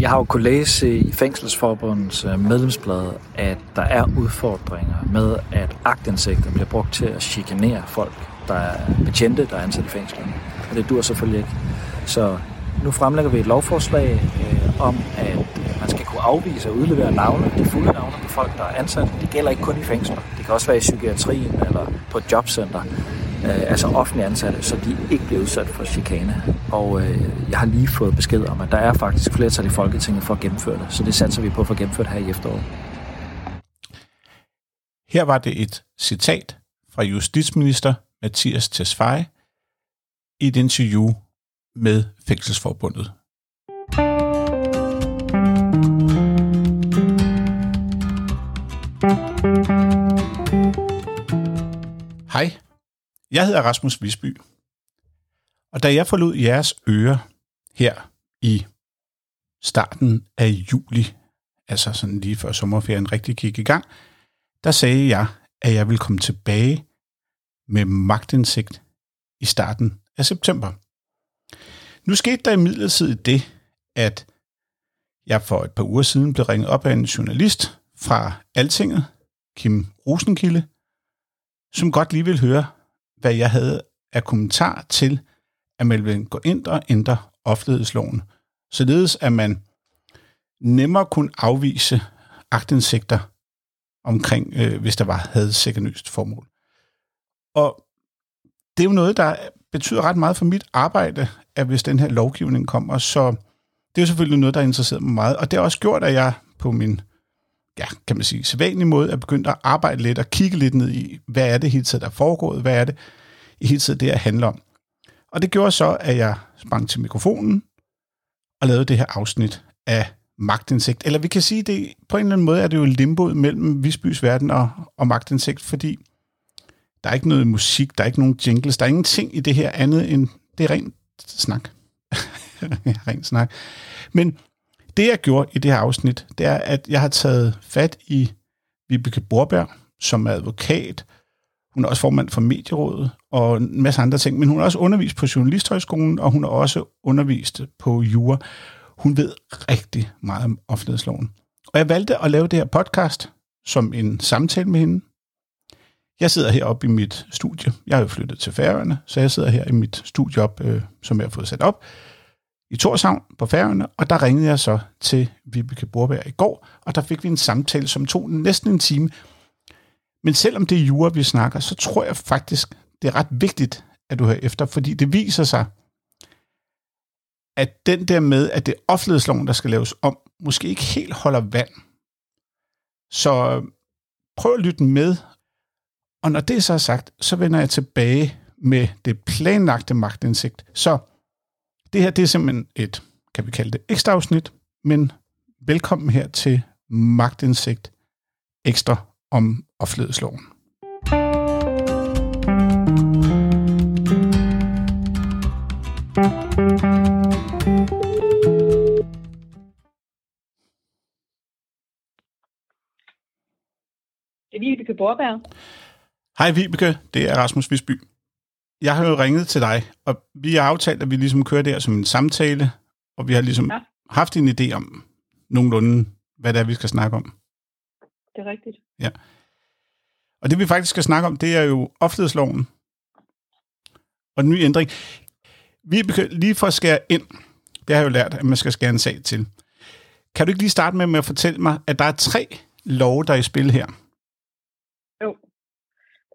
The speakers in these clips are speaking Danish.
Jamen, jeg har jo kunnet læse i Fængselsforbundets øh, medlemsblad, at der er udfordringer med, at agtindsigter bliver brugt til at chikanere folk, der er betjente, der er ansat i fængslerne. Og det dur selvfølgelig ikke. Så nu fremlægger vi et lovforslag øh, om, at man skal kunne afvise og udlevere navne, de fulde navne på folk, der er ansat. Det gælder ikke kun i fængsler. Det kan også være i psykiatrien eller på et jobcenter øh, altså offentlige ansatte, så de ikke bliver udsat for chikane. Og øh, jeg har lige fået besked om, at der er faktisk flertal i Folketinget for at gennemføre det, så det satser vi på for at gennemføre det her i efteråret. Her var det et citat fra justitsminister Mathias Tesfaye i et interview med Fængselsforbundet. Hej, jeg hedder Rasmus Visby, og da jeg forlod jeres øre her i starten af juli, altså sådan lige før sommerferien rigtig gik i gang, der sagde jeg, at jeg ville komme tilbage med magtindsigt i starten af september. Nu skete der imidlertid det, at jeg for et par uger siden blev ringet op af en journalist fra Altinget, Kim Rosenkilde, som godt lige vil høre, hvad jeg havde af kommentar til, at man vil gå ind og ændre offentlighedsloven, således at man nemmere kunne afvise agtindsigter omkring, øh, hvis der var havde sekundøst formål. Og det er jo noget, der betyder ret meget for mit arbejde, at hvis den her lovgivning kommer, så det er jo selvfølgelig noget, der interesserer mig meget, og det har også gjort, at jeg på min, ja, kan man sige, sædvanlig måde er begyndt at arbejde lidt og kigge lidt ned i, hvad er det hele tiden, der er foregået, hvad er det i hele tiden, det her handler om. Og det gjorde så, at jeg sprang til mikrofonen og lavede det her afsnit af magtindsigt. Eller vi kan sige, det på en eller anden måde er det jo limboet mellem Visbys verden og, og magtindsigt, fordi der er ikke noget musik, der er ikke nogen jingles, der er ingenting i det her andet end, det er rent snak. rent snak. Men det, jeg gjorde i det her afsnit, det er, at jeg har taget fat i Vibeke Borberg, som er advokat. Hun er også formand for Medierådet og en masse andre ting, men hun har også undervist på Journalisthøjskolen, og hun har også undervist på Jura. Hun ved rigtig meget om offentlighedsloven. Og jeg valgte at lave det her podcast som en samtale med hende. Jeg sidder heroppe i mit studie. Jeg har jo flyttet til Færøerne, så jeg sidder her i mit studie op, øh, som jeg har fået sat op i Torshavn på Færøerne, og der ringede jeg så til Vibeke Borberg i går, og der fik vi en samtale, som tog næsten en time. Men selvom det er jura, vi snakker, så tror jeg faktisk, det er ret vigtigt, at du hører efter, fordi det viser sig, at den der med, at det er offentlighedsloven, der skal laves om, måske ikke helt holder vand. Så prøv at lytte med, og når det så er sagt, så vender jeg tilbage med det planlagte magtindsigt. Så det her, det er simpelthen et, kan vi kalde det, ekstra afsnit, men velkommen her til magtindsigt ekstra om offentlighedsloven. Det er Vibeke Borberg. Hej Vibeke, det er Rasmus Visby. Jeg har jo ringet til dig, og vi har aftalt, at vi ligesom kører det her som en samtale, og vi har ligesom ja. haft en idé om nogenlunde, hvad det er, vi skal snakke om. Det er rigtigt. Ja. Og det vi faktisk skal snakke om, det er jo offentlighedsloven og den nye ændring. Vi lige for at skære ind, det har jeg jo lært, at man skal skære en sag til. Kan du ikke lige starte med, med at fortælle mig, at der er tre love, der er i spil her?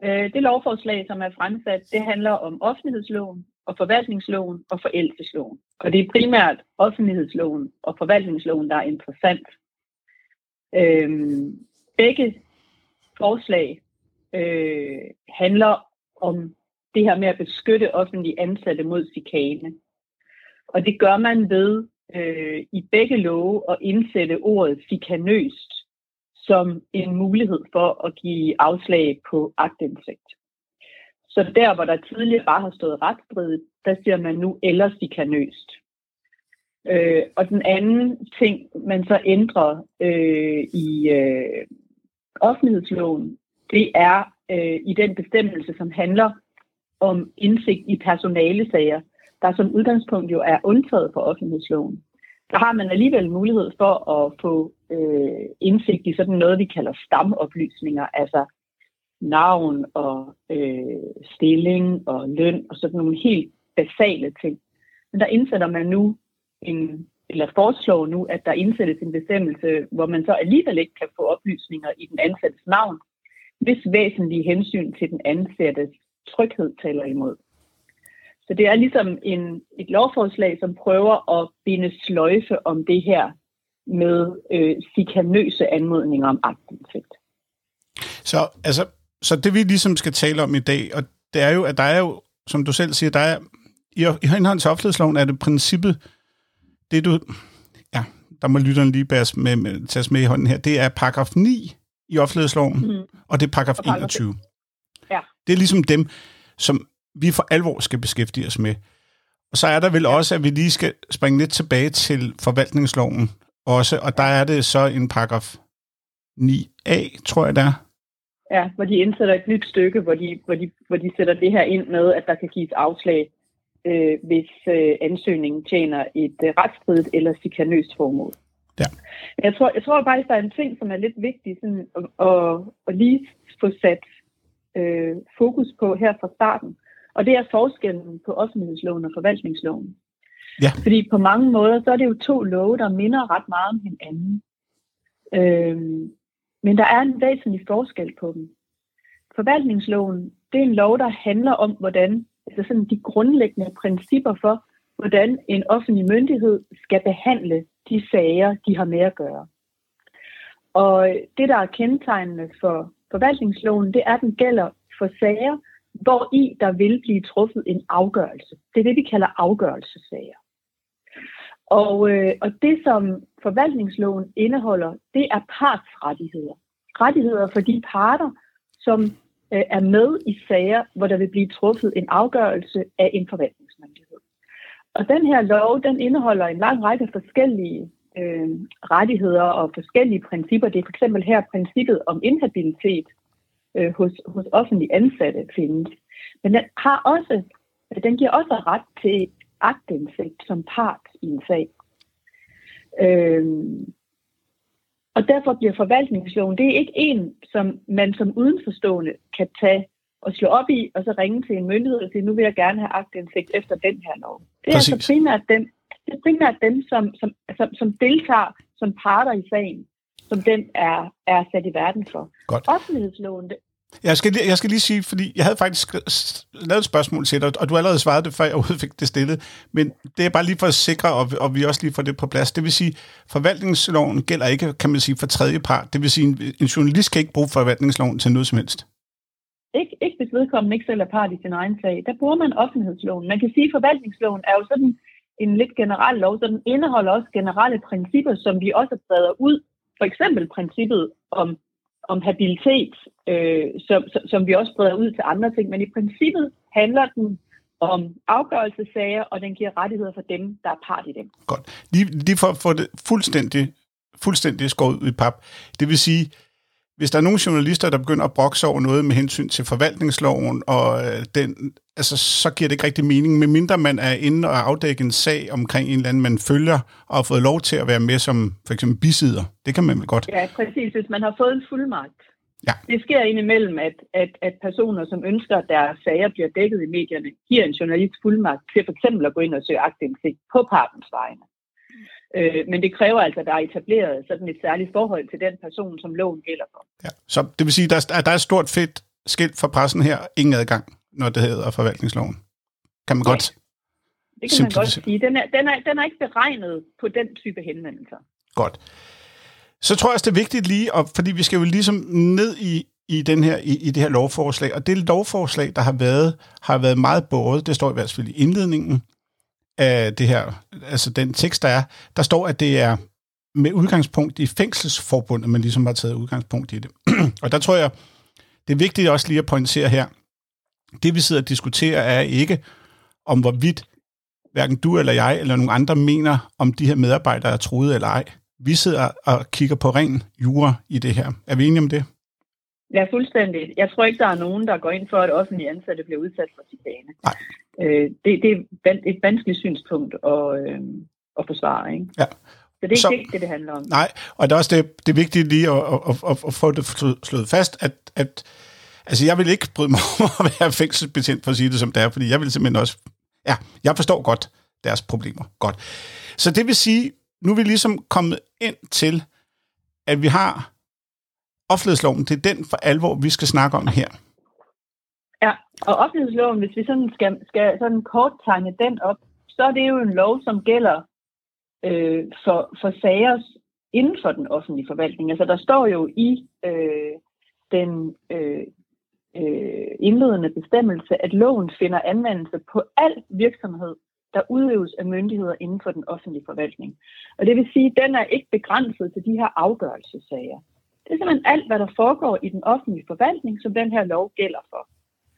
Øh, det lovforslag, som er fremsat, det handler om offentlighedsloven og forvaltningsloven og forældelsesloven. Og det er primært offentlighedsloven og forvaltningsloven, der er interessant. Øhm, begge forslag øh, handler om det her med at beskytte offentlige ansatte mod chikane. Og det gør man ved øh, i begge love at indsætte ordet chikanøst som en mulighed for at give afslag på agtindsigt. Så der, hvor der tidligere bare har stået retsstridigt, der siger man nu ellers chikanøst. Øh, og den anden ting, man så ændrer øh, i øh, offentlighedsloven, det er øh, i den bestemmelse, som handler om indsigt i personalesager, der som udgangspunkt jo er undtaget på offentlighedsloven. der har man alligevel mulighed for at få øh, indsigt i sådan noget, vi kalder stamoplysninger, altså navn og øh, stilling og løn og sådan nogle helt basale ting. Men der indsætter man nu en, eller foreslår nu, at der indsættes en bestemmelse, hvor man så alligevel ikke kan få oplysninger i den ansattes navn, hvis væsentlige hensyn til den ansattes tryghed taler imod. Så det er ligesom en, et lovforslag, som prøver at binde sløjfe om det her med øh, sikanøse anmodninger om aktindsigt. Så, altså, så det vi ligesom skal tale om i dag, og det er jo, at der er jo, som du selv siger, der er, i, i henhold til offentlighedsloven er det princippet, det du, ja, der må lytteren lige bæres med, med, tages med i hånden her, det er paragraf 9 i offentlighedsloven, mm. og det er paragraf, og paragraf 21. Ja. Det er ligesom dem, som vi for alvor skal beskæftige os med. Og så er der vel også, at vi lige skal springe lidt tilbage til forvaltningsloven også, og der er det så en paragraf 9a, tror jeg der. Ja, hvor de indsætter et nyt stykke, hvor de, hvor de, hvor de sætter det her ind med, at der kan gives afslag, øh, hvis øh, ansøgningen tjener et øh, retsstridigt eller sikanøst formål. Ja. Jeg tror, jeg tror faktisk, der er en ting, som er lidt vigtig sådan, at, at, at lige få sat øh, fokus på her fra starten. Og det er forskellen på offentlighedsloven og forvaltningsloven. Ja. Fordi på mange måder, så er det jo to love, der minder ret meget om hinanden. Øhm, men der er en væsentlig forskel på dem. Forvaltningsloven, det er en lov, der handler om, hvordan altså sådan de grundlæggende principper for, hvordan en offentlig myndighed skal behandle de sager, de har med at gøre. Og det, der er kendetegnende for forvaltningsloven, det er, at den gælder for sager, hvor i der vil blive truffet en afgørelse. Det er det, vi kalder afgørelsesager. Og, øh, og det, som forvaltningsloven indeholder, det er partsrettigheder. Rettigheder for de parter, som øh, er med i sager, hvor der vil blive truffet en afgørelse af en forvaltningsmyndighed. Og den her lov, den indeholder en lang række forskellige øh, rettigheder og forskellige principper. Det er for eksempel her princippet om inhabilitet, øh, hos, hos offentlige ansatte findes. Men den, har også, den giver også ret til agtindsigt som part i en sag. Øhm, og derfor bliver forvaltningsloven, det er ikke en, som man som udenforstående kan tage og slå op i, og så ringe til en myndighed og sige, nu vil jeg gerne have agtindsigt efter den her lov. Det er Præcis. altså primært dem, det er primært dem som, som, som, som deltager som parter i sagen, som den er, er sat i verden for. Godt. Offentlighedsloven, jeg skal, lige, jeg skal lige sige, fordi jeg havde faktisk lavet et spørgsmål til dig, og du allerede svarede det, før jeg fik det stillet. Men det er bare lige for at sikre, og, og vi også lige får det på plads. Det vil sige, forvaltningsloven gælder ikke, kan man sige, for tredje part. Det vil sige, en, en journalist kan ikke bruge forvaltningsloven til noget som helst. Ikke, ikke hvis vedkommende ikke selv er part i sin egen sag. Der bruger man offentlighedsloven. Man kan sige, at forvaltningsloven er jo sådan en lidt generel lov, så den indeholder også generelle principper, som vi også breder ud. For eksempel princippet om om habilitet, øh, som, som vi også breder ud til andre ting, men i princippet handler den om afgørelsesager, og den giver rettigheder for dem, der er part i dem. Godt. Lige, lige for at få det fuldstændig, fuldstændig skåret ud i pap. Det vil sige, hvis der er nogle journalister, der begynder at brokse over noget med hensyn til forvaltningsloven, og øh, den, altså, så giver det ikke rigtig mening, medmindre man er inde og afdække en sag omkring en eller anden, man følger, og har fået lov til at være med som for eksempel bisider. Det kan man vel godt. Ja, præcis. Hvis man har fået en fuldmagt. Ja. Det sker indimellem, at, at, at personer, som ønsker, at deres sager bliver dækket i medierne, giver en journalist fuldmagt til for eksempel at gå ind og søge agtindsigt på partens vegne. Øh, men det kræver altså, at der er etableret sådan et særligt forhold til den person, som loven gælder for. Ja. Så det vil sige, at der, der er et stort fedt skilt for pressen her, ingen adgang, når det hedder forvaltningsloven. Kan man ja. godt det kan man godt sige. Den er, den, er, den er ikke beregnet på den type henvendelser. Godt. Så tror jeg også, det er vigtigt lige, og, fordi vi skal jo ligesom ned i, i, den her, i, i det her lovforslag, og det lovforslag, der har været, har været meget båret, det står i hvert fald i indledningen, af det her, altså den tekst, der er, der står, at det er med udgangspunkt i fængselsforbundet, man ligesom har taget udgangspunkt i det. og der tror jeg, det er vigtigt også lige at pointere her, det vi sidder og diskuterer er ikke, om hvorvidt hverken du eller jeg eller nogen andre mener, om de her medarbejdere er troede eller ej. Vi sidder og kigger på ren jura i det her. Er vi enige om det? Ja, fuldstændig. Jeg tror ikke, der er nogen, der går ind for, at offentlige ansatte bliver udsat for chikane. Nej. Øh, det, det er et vanskeligt synspunkt at, øh, at forsvare. Ikke? Ja. Så det er så, ikke det, det handler om. Nej, og det er også det, det er vigtigt lige at, at, at, at få det slået fast, at, at altså jeg vil ikke bryde mig om at være fængselsbetjent, for at sige det som det er, fordi jeg vil simpelthen også, ja, jeg forstår godt deres problemer. Godt. Så det vil sige, nu er vi ligesom kommet ind til, at vi har offentlighedsloven. Det er den for alvor, vi skal snakke om her. Ja, og offentlighedsloven, hvis vi sådan skal, skal sådan kort tegne den op, så er det jo en lov, som gælder øh, for, for sager inden for den offentlige forvaltning. Altså der står jo i øh, den øh, øh, indledende bestemmelse, at loven finder anvendelse på al virksomhed, der udøves af myndigheder inden for den offentlige forvaltning. Og det vil sige, at den er ikke begrænset til de her afgørelsessager. Det er simpelthen alt, hvad der foregår i den offentlige forvaltning, som den her lov gælder for.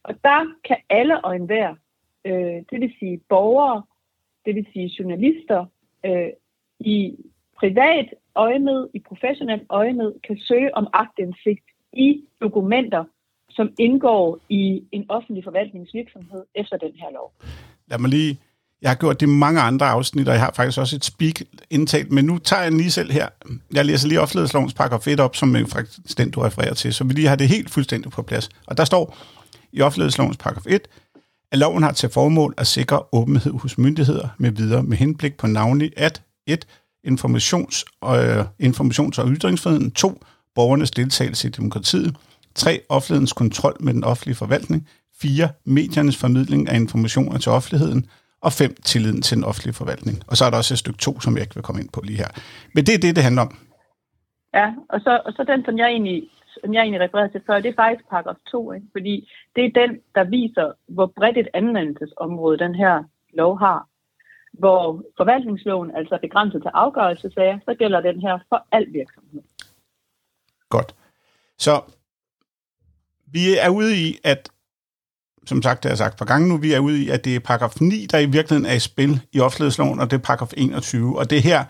Og der kan alle og enhver, øh, det vil sige borgere, det vil sige journalister, øh, i privat øjemed, i professionelt øjemed, kan søge om agtindsigt i dokumenter, som indgår i en offentlig forvaltningsvirksomhed efter den her lov. Lad mig lige jeg har gjort det i mange andre afsnit, og jeg har faktisk også et speak indtalt, men nu tager jeg den lige selv her. Jeg læser lige offentlighedslovens paragraf 1 op, som faktisk den, du refererer til, så vi lige har det helt fuldstændigt på plads. Og der står i offentlighedslovens paragraf 1, at loven har til formål at sikre åbenhed hos myndigheder med videre med henblik på navnlig at 1. Informations- og, øh, informations- og ytringsfriheden, 2. Borgernes deltagelse i demokratiet, 3. Offentlighedens kontrol med den offentlige forvaltning, 4. Mediernes formidling af informationer til offentligheden, og 5. Tilliden til den offentlige forvaltning. Og så er der også et stykke 2, som jeg ikke vil komme ind på lige her. Men det er det, det handler om. Ja, og så, og så den, som jeg egentlig som jeg egentlig refererede til før, det er faktisk paragraf 2, ikke? fordi det er den, der viser, hvor bredt et anvendelsesområde den her lov har. Hvor forvaltningsloven altså er begrænset til afgørelsesager, så gælder den her for al virksomhed. Godt. Så vi er ude i, at som sagt, det har jeg sagt par gange nu, vi er ude i, at det er paragraf 9, der i virkeligheden er i spil i offentlighedsloven, og det er paragraf 21. Og det her,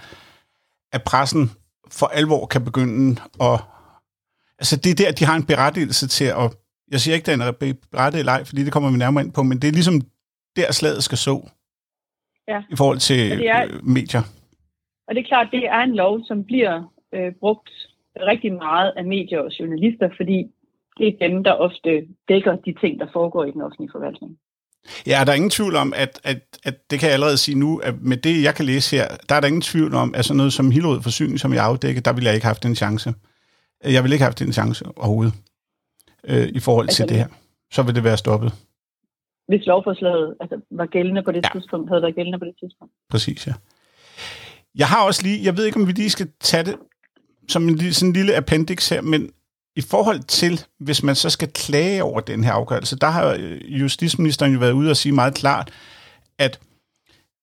at pressen for alvor kan begynde at... Altså, det er der, de har en berettigelse til at... Jeg siger ikke, den er berettiget eller ej, fordi det kommer vi nærmere ind på, men det er ligesom der, slaget skal så. Ja. I forhold til det er, øh, medier. Og det er klart, det er en lov, som bliver øh, brugt rigtig meget af medier og journalister, fordi det er dem, der ofte dækker de ting, der foregår i den offentlige forvaltning. Ja, der er ingen tvivl om, at, at, at det kan jeg allerede sige nu, at med det, jeg kan læse her, der er der ingen tvivl om, at sådan noget som Hillerød Forsyning, som jeg afdækker, der ville jeg ikke have haft en chance. Jeg ville ikke have haft en chance overhovedet øh, i forhold altså, til det her. Så vil det være stoppet. Hvis lovforslaget altså, var gældende på det ja. tidspunkt, havde været gældende på det tidspunkt. Præcis, ja. Jeg har også lige, jeg ved ikke, om vi lige skal tage det som en sådan en lille appendix her, men i forhold til, hvis man så skal klage over den her afgørelse, der har justitsministeren jo været ude og sige meget klart, at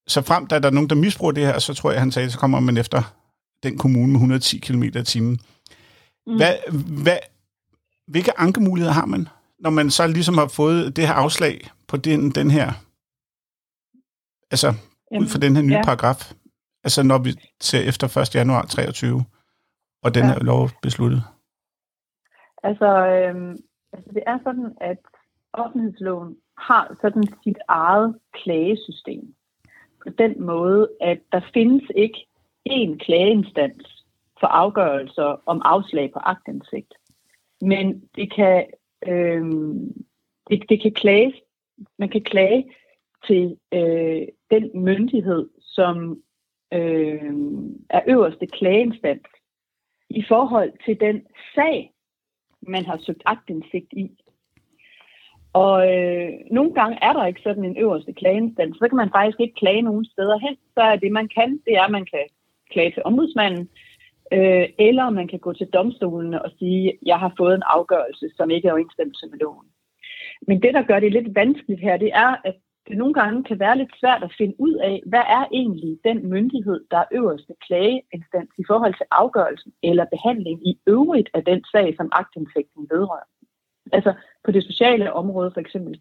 så frem der er der nogen, der misbruger det her, så tror jeg, han sagde, så kommer man efter den kommune med 110 km i timen. Mm. Hvad, hvad, hvilke ankemuligheder har man, når man så ligesom har fået det her afslag på den, den her, altså Jamen, ud fra den her nye ja. paragraf, altså når vi ser efter 1. januar 23, og den ja. her lov besluttet? Altså, øhm, altså det er sådan, at offentlighedsloven har sådan sit eget klagesystem. På den måde, at der findes ikke én klageinstans for afgørelser om afslag på agtindsigt. Men det kan, øh, det, det kan klages, man kan klage til øh, den myndighed, som øh, er øverste klageinstans i forhold til den sag, man har søgt agtindsigt i. Og øh, nogle gange er der ikke sådan en øverste klageinstans, så kan man faktisk ikke klage nogen steder hen. Så er det, man kan, det er, at man kan klage til ombudsmanden, øh, eller man kan gå til domstolen og sige, jeg har fået en afgørelse, som ikke er overensstemmelse med loven. Men det, der gør det lidt vanskeligt her, det er, at det nogle gange kan være lidt svært at finde ud af, hvad er egentlig den myndighed, der er øverste klageinstans i forhold til afgørelsen eller behandling i øvrigt af den sag, som agtindsigten vedrører. Altså på det sociale område for eksempel,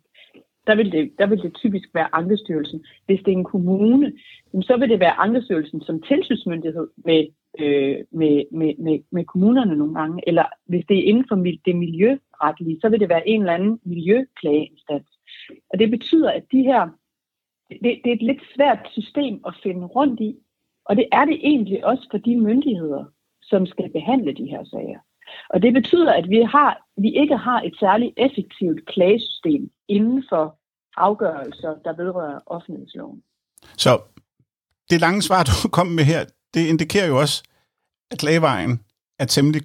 der vil, det, der vil det typisk være Ankestyrelsen. Hvis det er en kommune, så vil det være Ankestyrelsen som tilsynsmyndighed med, øh, med, med, med, med kommunerne nogle gange. Eller hvis det er inden for det miljøretlige, så vil det være en eller anden miljøklageinstans. Og det betyder, at de her, det, det er et lidt svært system at finde rundt i, Og det er det egentlig også for de myndigheder, som skal behandle de her sager. Og det betyder, at vi, har, vi ikke har et særligt effektivt klagesystem inden for afgørelser, der vedrører offentlighedsloven. Så det lange svar, du kom med her, det indikerer jo også, at klagevejen er temmelig...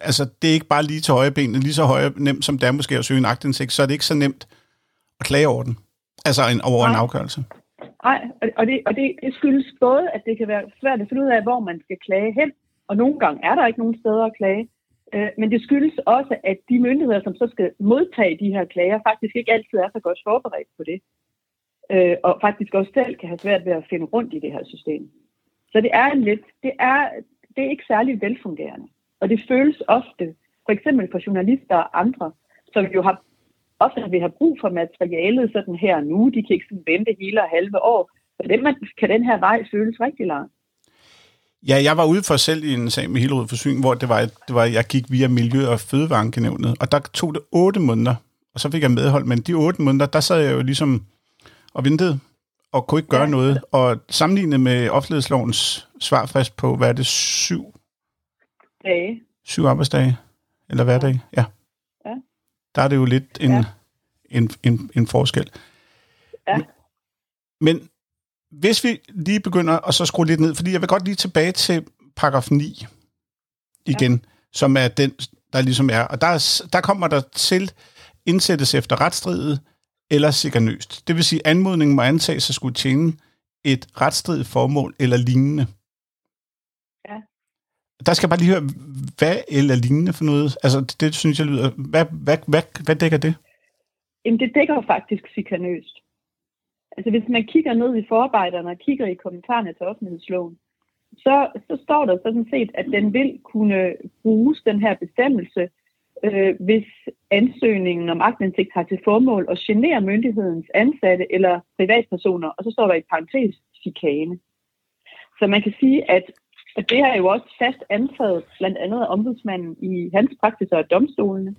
Altså, det er ikke bare lige til højre benet, lige så højre nemt, som det er måske at søge en agtindsigt, så er det ikke så nemt at klage over den. Altså en, over Nej. en afgørelse. Nej, og, det, og det, det skyldes både, at det kan være svært at finde ud af, hvor man skal klage hen, og nogle gange er der ikke nogen steder at klage, Øh, men det skyldes også, at de myndigheder, som så skal modtage de her klager, faktisk ikke altid er så godt forberedt på det, øh, og faktisk også selv kan have svært ved at finde rundt i det her system. Så det er en lidt, det er, det er ikke særlig velfungerende, og det føles ofte, for eksempel for journalister og andre, som jo har ofte vil have brug for materialet sådan her nu. De kan ikke sådan vente hele og halve år. Så dem, kan den her vej føles rigtig lang. Ja, jeg var ude for selv i en sag med Hillerød Forsyn, hvor det var, det var, jeg gik via Miljø- og Fødevarengenævnet, og der tog det otte måneder, og så fik jeg medhold, men de otte måneder, der sad jeg jo ligesom og ventede, og kunne ikke gøre ja. noget. Og sammenlignet med offentlighedslovens svarfrist på, hvad er det, syv? Dage. Syv arbejdsdage? Eller hverdag? Ja. ja. Der er det jo lidt en, ja. en, en, en forskel. Ja. Men hvis vi lige begynder at så skrue lidt ned, fordi jeg vil godt lige tilbage til paragraf 9 igen, ja. som er den, der ligesom er. Og der, der kommer der til indsættes efter retsstridet eller sikkernøst. Det vil sige, at anmodningen må antages at skulle tjene et retsstridigt formål eller lignende. Ja. Der skal jeg bare lige høre, hvad eller lignende for noget? Altså, det, det synes jeg lyder... Hvad, hvad, hvad, hvad dækker det? Jamen, det dækker faktisk sikkernøst. Altså hvis man kigger ned i forarbejderne og kigger i kommentarerne til offentlighedsloven, så, så står der sådan set, at den vil kunne bruges, den her bestemmelse, øh, hvis ansøgningen om agtindsigt har til formål at genere myndighedens ansatte eller privatpersoner, og så står der i parentes chikane. Så man kan sige, at, at det har jo også fast antaget, blandt andet ombudsmanden i hans praksis og domstolene,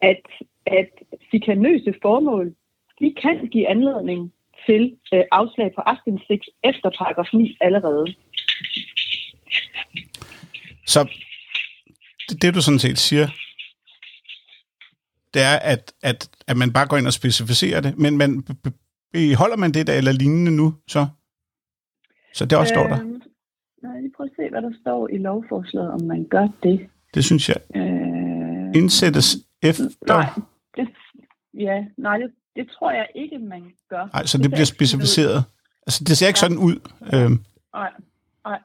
at, at chikanøse formål, de kan give anledning til øh, afslag på aktindsigt efter paragraf 9 allerede. Så det, det du sådan set siger, det er, at, at, at man bare går ind og specificerer det, men man, holder man det der eller lignende nu, så? Så det også øh, står der? Øhm, nej, lige prøv at se, hvad der står i lovforslaget, om man gør det. Det synes jeg. Øh, Indsættes efter... Nej, det, ja, nej, det, det tror jeg ikke, man gør. Nej, så det, det bliver specificeret. Altså, det ser ikke ja. sådan ud. Øhm. Nej, nej.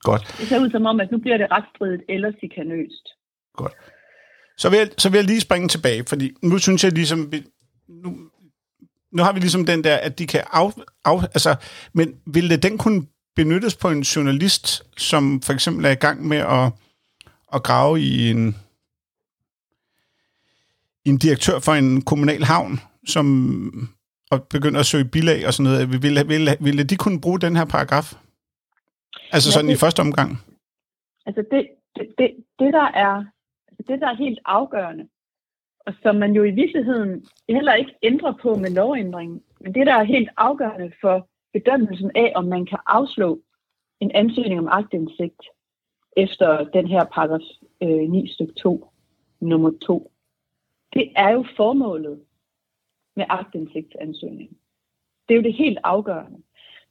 Godt. Det ser ud som om, at nu bliver det retsstridigt eller sikanøst. Godt. Så vil, jeg, så vil jeg lige springe tilbage, fordi nu synes jeg ligesom, nu, nu har vi ligesom den der, at de kan af, af altså, men ville den kunne benyttes på en journalist, som for eksempel er i gang med at, at grave i en, en direktør for en kommunal havn, som og begynder at søge bilag og sådan noget. Ville, ville, ville de kunne bruge den her paragraf? Altså ja, sådan det, i første omgang? Altså det, det, det, det, der er, altså det, der er helt afgørende, og som man jo i virkeligheden heller ikke ændrer på med lovændringen, men det, der er helt afgørende for bedømmelsen af, om man kan afslå en ansøgning om agtindsigt efter den her paragraf øh, 9 stykke 2, nummer 2, det er jo formålet med aktindsigtsansøgningen. Det er jo det helt afgørende.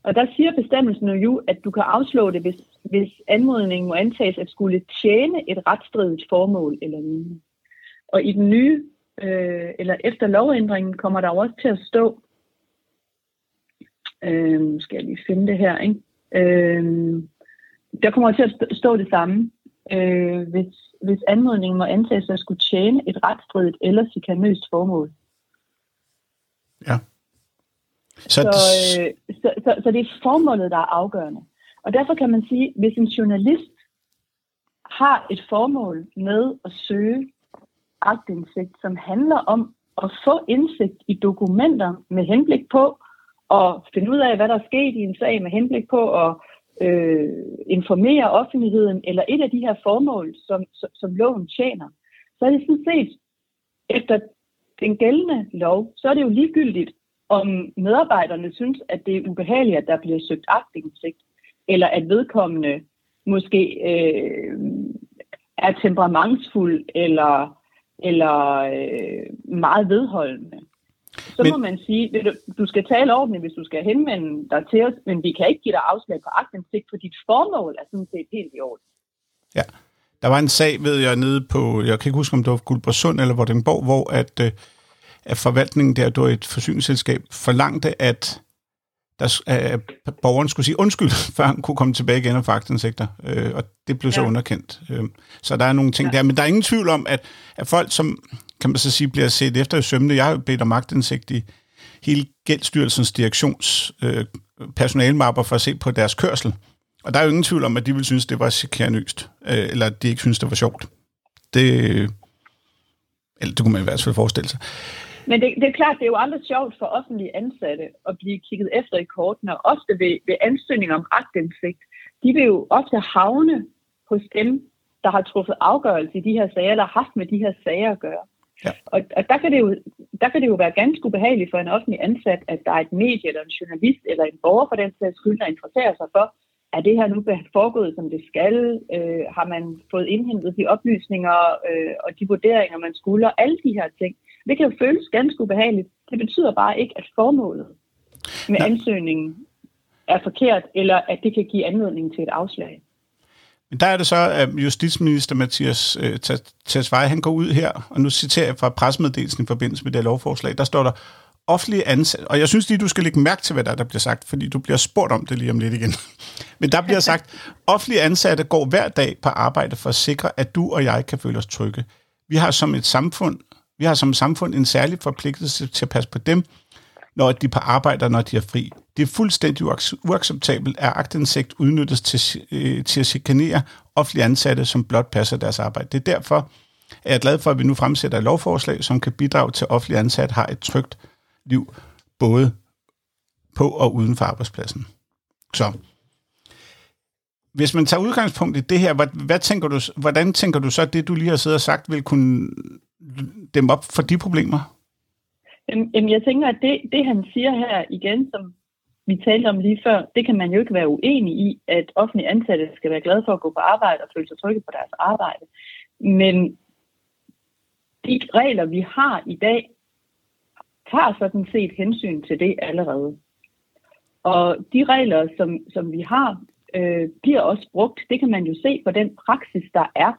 Og der siger bestemmelsen jo, at du kan afslå det, hvis, hvis anmodningen må antages at skulle tjene et retstridigt formål eller lignende. Og i den nye, øh, eller efter lovændringen, kommer der også til at stå, øh, skal jeg lige finde det her, ikke? Øh, der kommer til at stå det samme, øh, hvis hvis anmodningen må antages at skulle tjene et retstridigt eller sikanøst formål. Ja. Så, så, øh, så, så, så det er formålet, der er afgørende. Og derfor kan man sige, hvis en journalist har et formål med at søge agtindsigt, som handler om at få indsigt i dokumenter med henblik på at finde ud af, hvad der er sket i en sag, med henblik på at øh, informere offentligheden, eller et af de her formål, som, som, som loven tjener, så er det sådan set, efter den gældende lov, så er det jo ligegyldigt, om medarbejderne synes, at det er ubehageligt, at der bliver søgt agtindsigt. eller at vedkommende måske øh, er temperamentsfuld eller, eller øh, meget vedholdende. Så men, må man sige, du, du skal tale ordentligt, hvis du skal henvende dig til os, men vi kan ikke give dig afslag på aktindsigt, for dit formål er sådan set helt i orden. Ja. Der var en sag, ved jeg, nede på, jeg kan ikke huske, om det var Guldborgsund eller Vordingborg, hvor at, øh, at forvaltningen der, der et forsyningsselskab, forlangte, at der, at borgeren skulle sige undskyld, før han kunne komme tilbage igen og få aktindsigter. Øh, og det blev så ja. underkendt. Øh, så der er nogle ting ja. der. Men der er ingen tvivl om, at, at folk, som kan man så sige, bliver set efter i sømne, jeg har bedt om agtindsigt i hele Gældsstyrelsens direktions øh, personalmapper for at se på deres kørsel. Og der er jo ingen tvivl om, at de vil synes, det var chikanøst, øh, eller at de ikke synes, det var sjovt. Det, eller det kunne man i hvert fald forestille sig. Men det, det er klart, det er jo aldrig sjovt for offentlige ansatte at blive kigget efter i kortene, og ofte ved, ved ansøgninger om agtindsigt. De vil jo ofte havne hos dem, der har truffet afgørelse i de her sager, eller har haft med de her sager at gøre. Ja. Og, og der, kan det jo, der kan det jo være ganske ubehageligt for en offentlig ansat, at der er et medie, eller en journalist, eller en borger for den sags skyld, der interesserer sig for, er det her nu foregået, som det skal? Øh, har man fået indhentet de oplysninger øh, og de vurderinger, man skulle? Og alle de her ting. Det kan jo føles ganske ubehageligt. Det betyder bare ikke, at formålet med ansøgningen er forkert, eller at det kan give anledning til et afslag. Men der er det så, at justitsminister Mathias øh, Tesfaye, han går ud her, og nu citerer jeg fra pressemeddelelsen i forbindelse med det lovforslag, der står der, offentlige ansatte, og jeg synes lige, du skal lægge mærke til, hvad der, der bliver sagt, fordi du bliver spurgt om det lige om lidt igen. Men der bliver sagt, offentlige ansatte går hver dag på arbejde for at sikre, at du og jeg kan føle os trygge. Vi har som et samfund, vi har som samfund en særlig forpligtelse til at passe på dem, når de på arbejde, når de er fri. Det er fuldstændig uacceptabelt, at agtindsigt udnyttes til, øh, til at chikanere offentlige ansatte, som blot passer deres arbejde. Det er derfor, at jeg er glad for, at vi nu fremsætter et lovforslag, som kan bidrage til, at offentlige ansatte har et trygt liv, både på og uden for arbejdspladsen. Så hvis man tager udgangspunkt i det her, hvad, hvad tænker du, hvordan tænker du så, at det, du lige har siddet og sagt, vil kunne dem op for de problemer? Jamen, jeg tænker, at det, det, han siger her igen, som vi talte om lige før, det kan man jo ikke være uenig i, at offentlige ansatte skal være glade for at gå på arbejde og føle sig trygge på deres arbejde. Men de regler, vi har i dag, tager sådan set hensyn til det allerede. Og de regler, som, som vi har, øh, bliver også brugt. Det kan man jo se på den praksis, der er.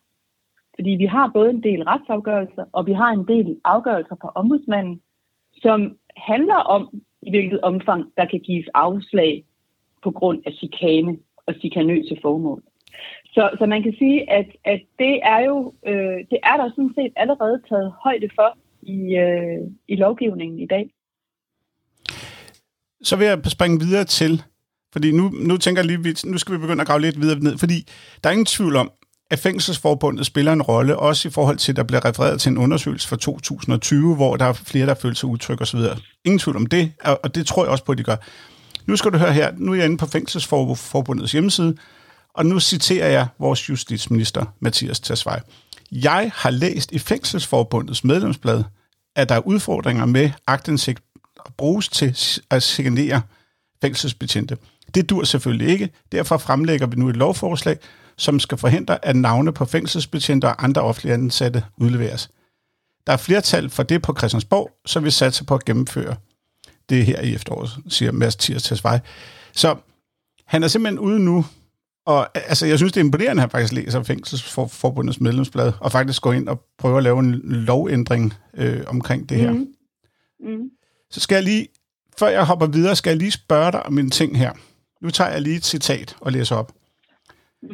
Fordi vi har både en del retsafgørelser, og vi har en del afgørelser fra ombudsmanden, som handler om, i hvilket omfang der kan gives afslag på grund af chikane og chikanøse formål. Så, så man kan sige, at, at det er jo øh, det er der sådan set allerede taget højde for i, øh, i lovgivningen i dag. Så vil jeg springe videre til, fordi nu, nu tænker jeg lige, nu skal vi begynde at grave lidt videre ned, fordi der er ingen tvivl om, at Fængselsforbundet spiller en rolle, også i forhold til, at der bliver refereret til en undersøgelse fra 2020, hvor der er flere, der føler sig utryg osv. Ingen tvivl om det, og det tror jeg også på, at de gør. Nu skal du høre her, nu er jeg inde på Fængselsforbundets hjemmeside, og nu citerer jeg vores justitsminister, Mathias Tasvej. Jeg har læst i Fængselsforbundets medlemsblad, at der er udfordringer med agtindsigt og bruges til at signere fængselsbetjente. Det dur selvfølgelig ikke. Derfor fremlægger vi nu et lovforslag, som skal forhindre, at navne på fængselsbetjente og andre offentlige ansatte udleveres. Der er flertal for det på Christiansborg, så vi satser på at gennemføre det her i efteråret, siger Mads Thiers Så han er simpelthen ude nu og altså, jeg synes, det er imponerende, at han faktisk læser Fængselsforbundets medlemsblad, og faktisk går ind og prøver at lave en lovændring øh, omkring det her. Mm. Mm. Så skal jeg lige, før jeg hopper videre, skal jeg lige spørge dig om en ting her. Nu tager jeg lige et citat og læser op. Mm.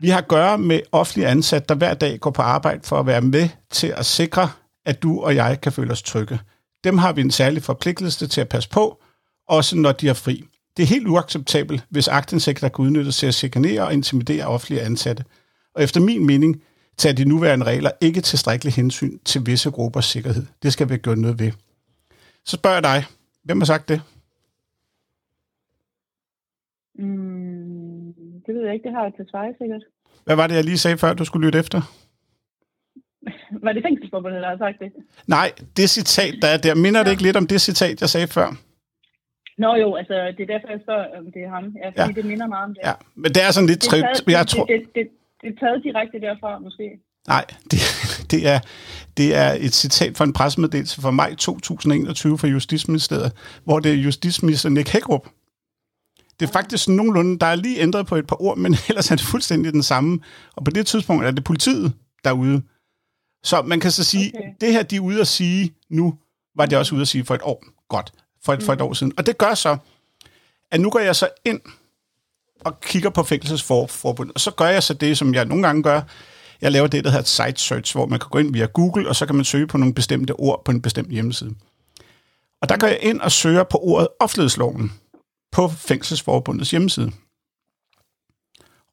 Vi har at gøre med offentlige ansatte, der hver dag går på arbejde for at være med til at sikre, at du og jeg kan føle os trygge. Dem har vi en særlig forpligtelse til at passe på, også når de er fri. Det er helt uacceptabelt, hvis agtindsigter kan udnyttes til at chikanere og intimidere offentlige ansatte. Og efter min mening tager de nuværende regler ikke tilstrækkeligt hensyn til visse gruppers sikkerhed. Det skal vi gøre noget ved. Så spørger jeg dig, hvem har sagt det? Det ved jeg ikke, det har jeg til svare sikkert. Hvad var det, jeg lige sagde før, du skulle lytte efter? Var det fængselsforbundet, der har sagt det? Nej, det citat, der er der, minder ja. det ikke lidt om det citat, jeg sagde før? Nå jo, altså det er derfor, jeg spørger, om det er ham. Ja, fordi ja. det minder meget om det. Ja, men det er sådan lidt tript. Jeg det, tror, det, det, det, det er taget direkte derfra, måske. nej, det, det, er, det er et citat fra en pressemeddelelse fra maj 2021 fra Justitsministeriet, hvor det er justitsminister Nick Hækkerup. Det er faktisk nogenlunde, der er lige ændret på et par ord, men ellers er det fuldstændig den samme. Og på det tidspunkt er det politiet derude. Så man kan så sige, Okay. det her, de er ude at sige nu, var det også ude at sige for et år. Godt, for et, for et år siden. Og det gør så, at nu går jeg så ind og kigger på fængselsforbundet, og så gør jeg så det, som jeg nogle gange gør. Jeg laver det, der hedder et site search, hvor man kan gå ind via Google, og så kan man søge på nogle bestemte ord på en bestemt hjemmeside. Og der går jeg ind og søger på ordet offentlighedsloven på Fængselsforbundets hjemmeside.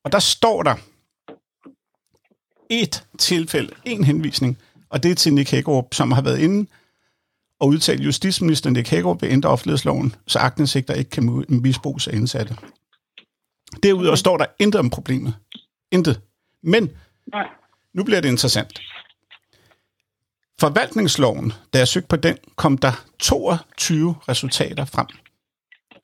Og der står der et tilfælde, en henvisning, og det er til Nick Hækkerup, som har været inde og udtalt justitsminister Nick Hækkerup vil ændre offentlighedsloven, så agtindsigter ikke kan misbruges af indsatte. Derudover står der intet om problemet. Intet. Men Nej. nu bliver det interessant. Forvaltningsloven, da jeg søgte på den, kom der 22 resultater frem.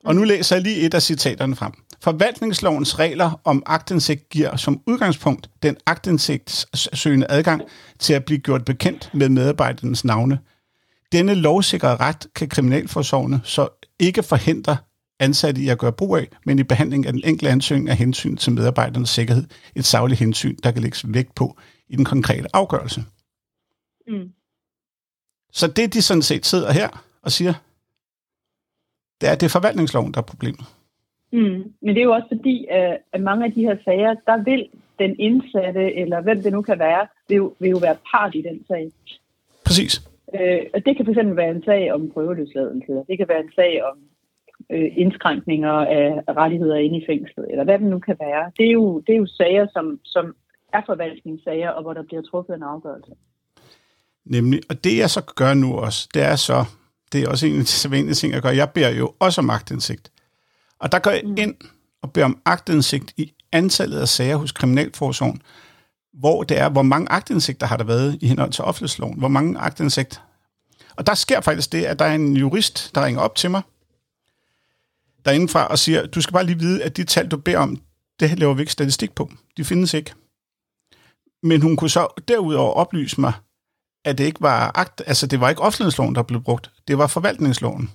Og nu læser jeg lige et af citaterne frem. Forvaltningslovens regler om agtindsigt giver som udgangspunkt den agtindsigtssøgende adgang til at blive gjort bekendt med medarbejdernes navne. Denne lovsikrede ret kan kriminalforsorgene så ikke forhindre ansatte i at gøre brug af, men i behandling af den enkelte ansøgning af hensyn til medarbejdernes sikkerhed et sagligt hensyn, der kan lægges vægt på i den konkrete afgørelse. Mm. Så det, de sådan set sidder her og siger, det er, det er forvaltningsloven, der er problemet. Mm. Men det er jo også fordi, at, at mange af de her sager, der vil den indsatte, eller hvem det nu kan være, vil jo, vil jo være part i den sag. Præcis. Øh, og det kan fx være en sag om prøveløsladelse, det kan være en sag om øh, indskrænkninger af rettigheder inde i fængslet, eller hvad det nu kan være. Det er jo, det er jo sager, som, som er forvaltningssager, og hvor der bliver truffet en afgørelse. Nemlig, og det jeg så gør nu også, det er så, det er også en af de sædvanlige ting, jeg gør. Jeg beder jo også om agtindsigt. Og der går jeg ind og beder om agtindsigt i antallet af sager hos Kriminalforsorgen, hvor det er, hvor mange agtindsigter har der været i henhold til offentlighedsloven. Hvor mange agtindsigt. Og der sker faktisk det, at der er en jurist, der ringer op til mig, derindefra og siger, du skal bare lige vide, at de tal, du beder om, det laver vi ikke statistik på. De findes ikke. Men hun kunne så derudover oplyse mig, at det ikke var akt, altså det var ikke offentlighedsloven, der blev brugt, det var forvaltningsloven.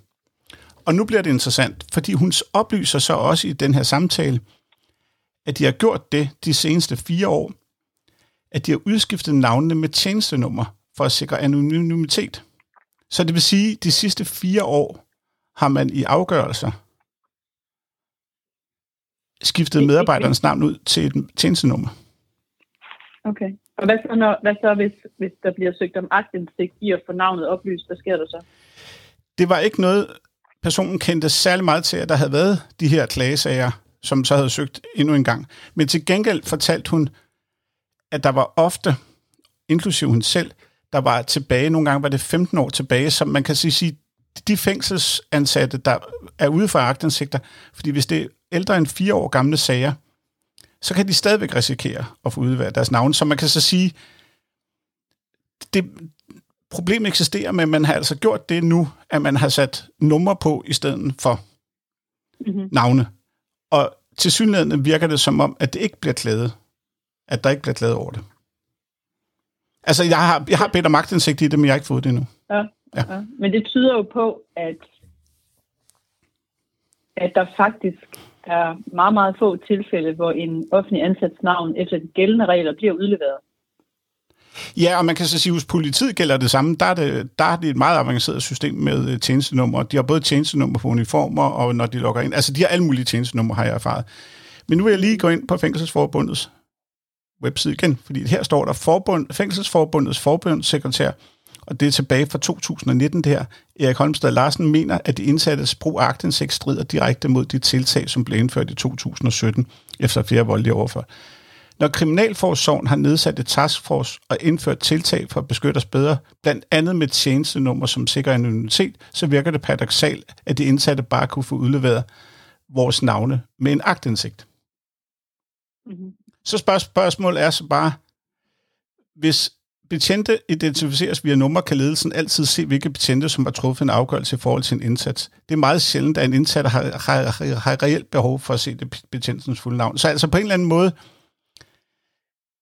Og nu bliver det interessant, fordi hun oplyser så også i den her samtale, at de har gjort det de seneste fire år, at de har udskiftet navnene med tjenestenummer for at sikre anonymitet. Så det vil sige, at de sidste fire år har man i afgørelser skiftet medarbejderens navn ud til et tjenestenummer. Okay. Og hvad så, når, hvad så hvis, hvis der bliver søgt om agtindsigt i at få navnet oplyst? Hvad sker der så? Det var ikke noget, personen kendte særlig meget til, at der havde været de her klagesager, som så havde søgt endnu en gang. Men til gengæld fortalte hun, at der var ofte, inklusive hun selv, der var tilbage, nogle gange var det 15 år tilbage, som man kan sige, sige de fængselsansatte, der er ude for agtindsigter, fordi hvis det er ældre end fire år gamle sager, så kan de stadigvæk risikere at få udværet deres navn. Så man kan så sige, det problem eksisterer, men man har altså gjort det nu, at man har sat nummer på i stedet for Mm-hmm. navne. Og til synligheden virker det som om, at det ikke bliver klaget. At der ikke bliver klaget over det. Altså, jeg har, jeg har bedt om magtindsigt i det, men jeg har ikke fået det endnu. Ja. ja. ja. Men det tyder jo på, at, at der faktisk er meget, meget få tilfælde, hvor en offentlig ansats navn efter de gældende regler bliver udleveret. Ja, og man kan så sige, at hos politiet gælder det samme. Der er det, der er det et meget avanceret system med øh, tjenestenummer. De har både tjenestenummer på uniformer, og når de logger ind. Altså, de har alle mulige tjenestenummer, har jeg erfaret. Men nu vil jeg lige gå ind på Fængselsforbundets webside igen, fordi her står der Forbund, Fængselsforbundets forbundssekretær, og det er tilbage fra 2019 det her. Erik Holmstad Larsen mener, at de indsattes brug af aktindsigt strider direkte mod de tiltag, som blev indført i 2017 efter flere voldelige overfald. Når Kriminalforsorgen har nedsat et taskforce og indført tiltag for at beskytte os bedre, blandt andet med tjenestenummer som sikrer anonymitet, så virker det paradoxalt, at de indsatte bare kunne få udleveret vores navne med en agtindsigt. Mm-hmm. Så spørg- spørgsmålet er så bare, hvis betjente identificeres via nummer, kan ledelsen altid se, hvilke betjente, som har truffet en afgørelse i forhold til en indsats. Det er meget sjældent, at en indsat har, har, har, reelt behov for at se det betjentens fulde navn. Så altså på en eller anden måde,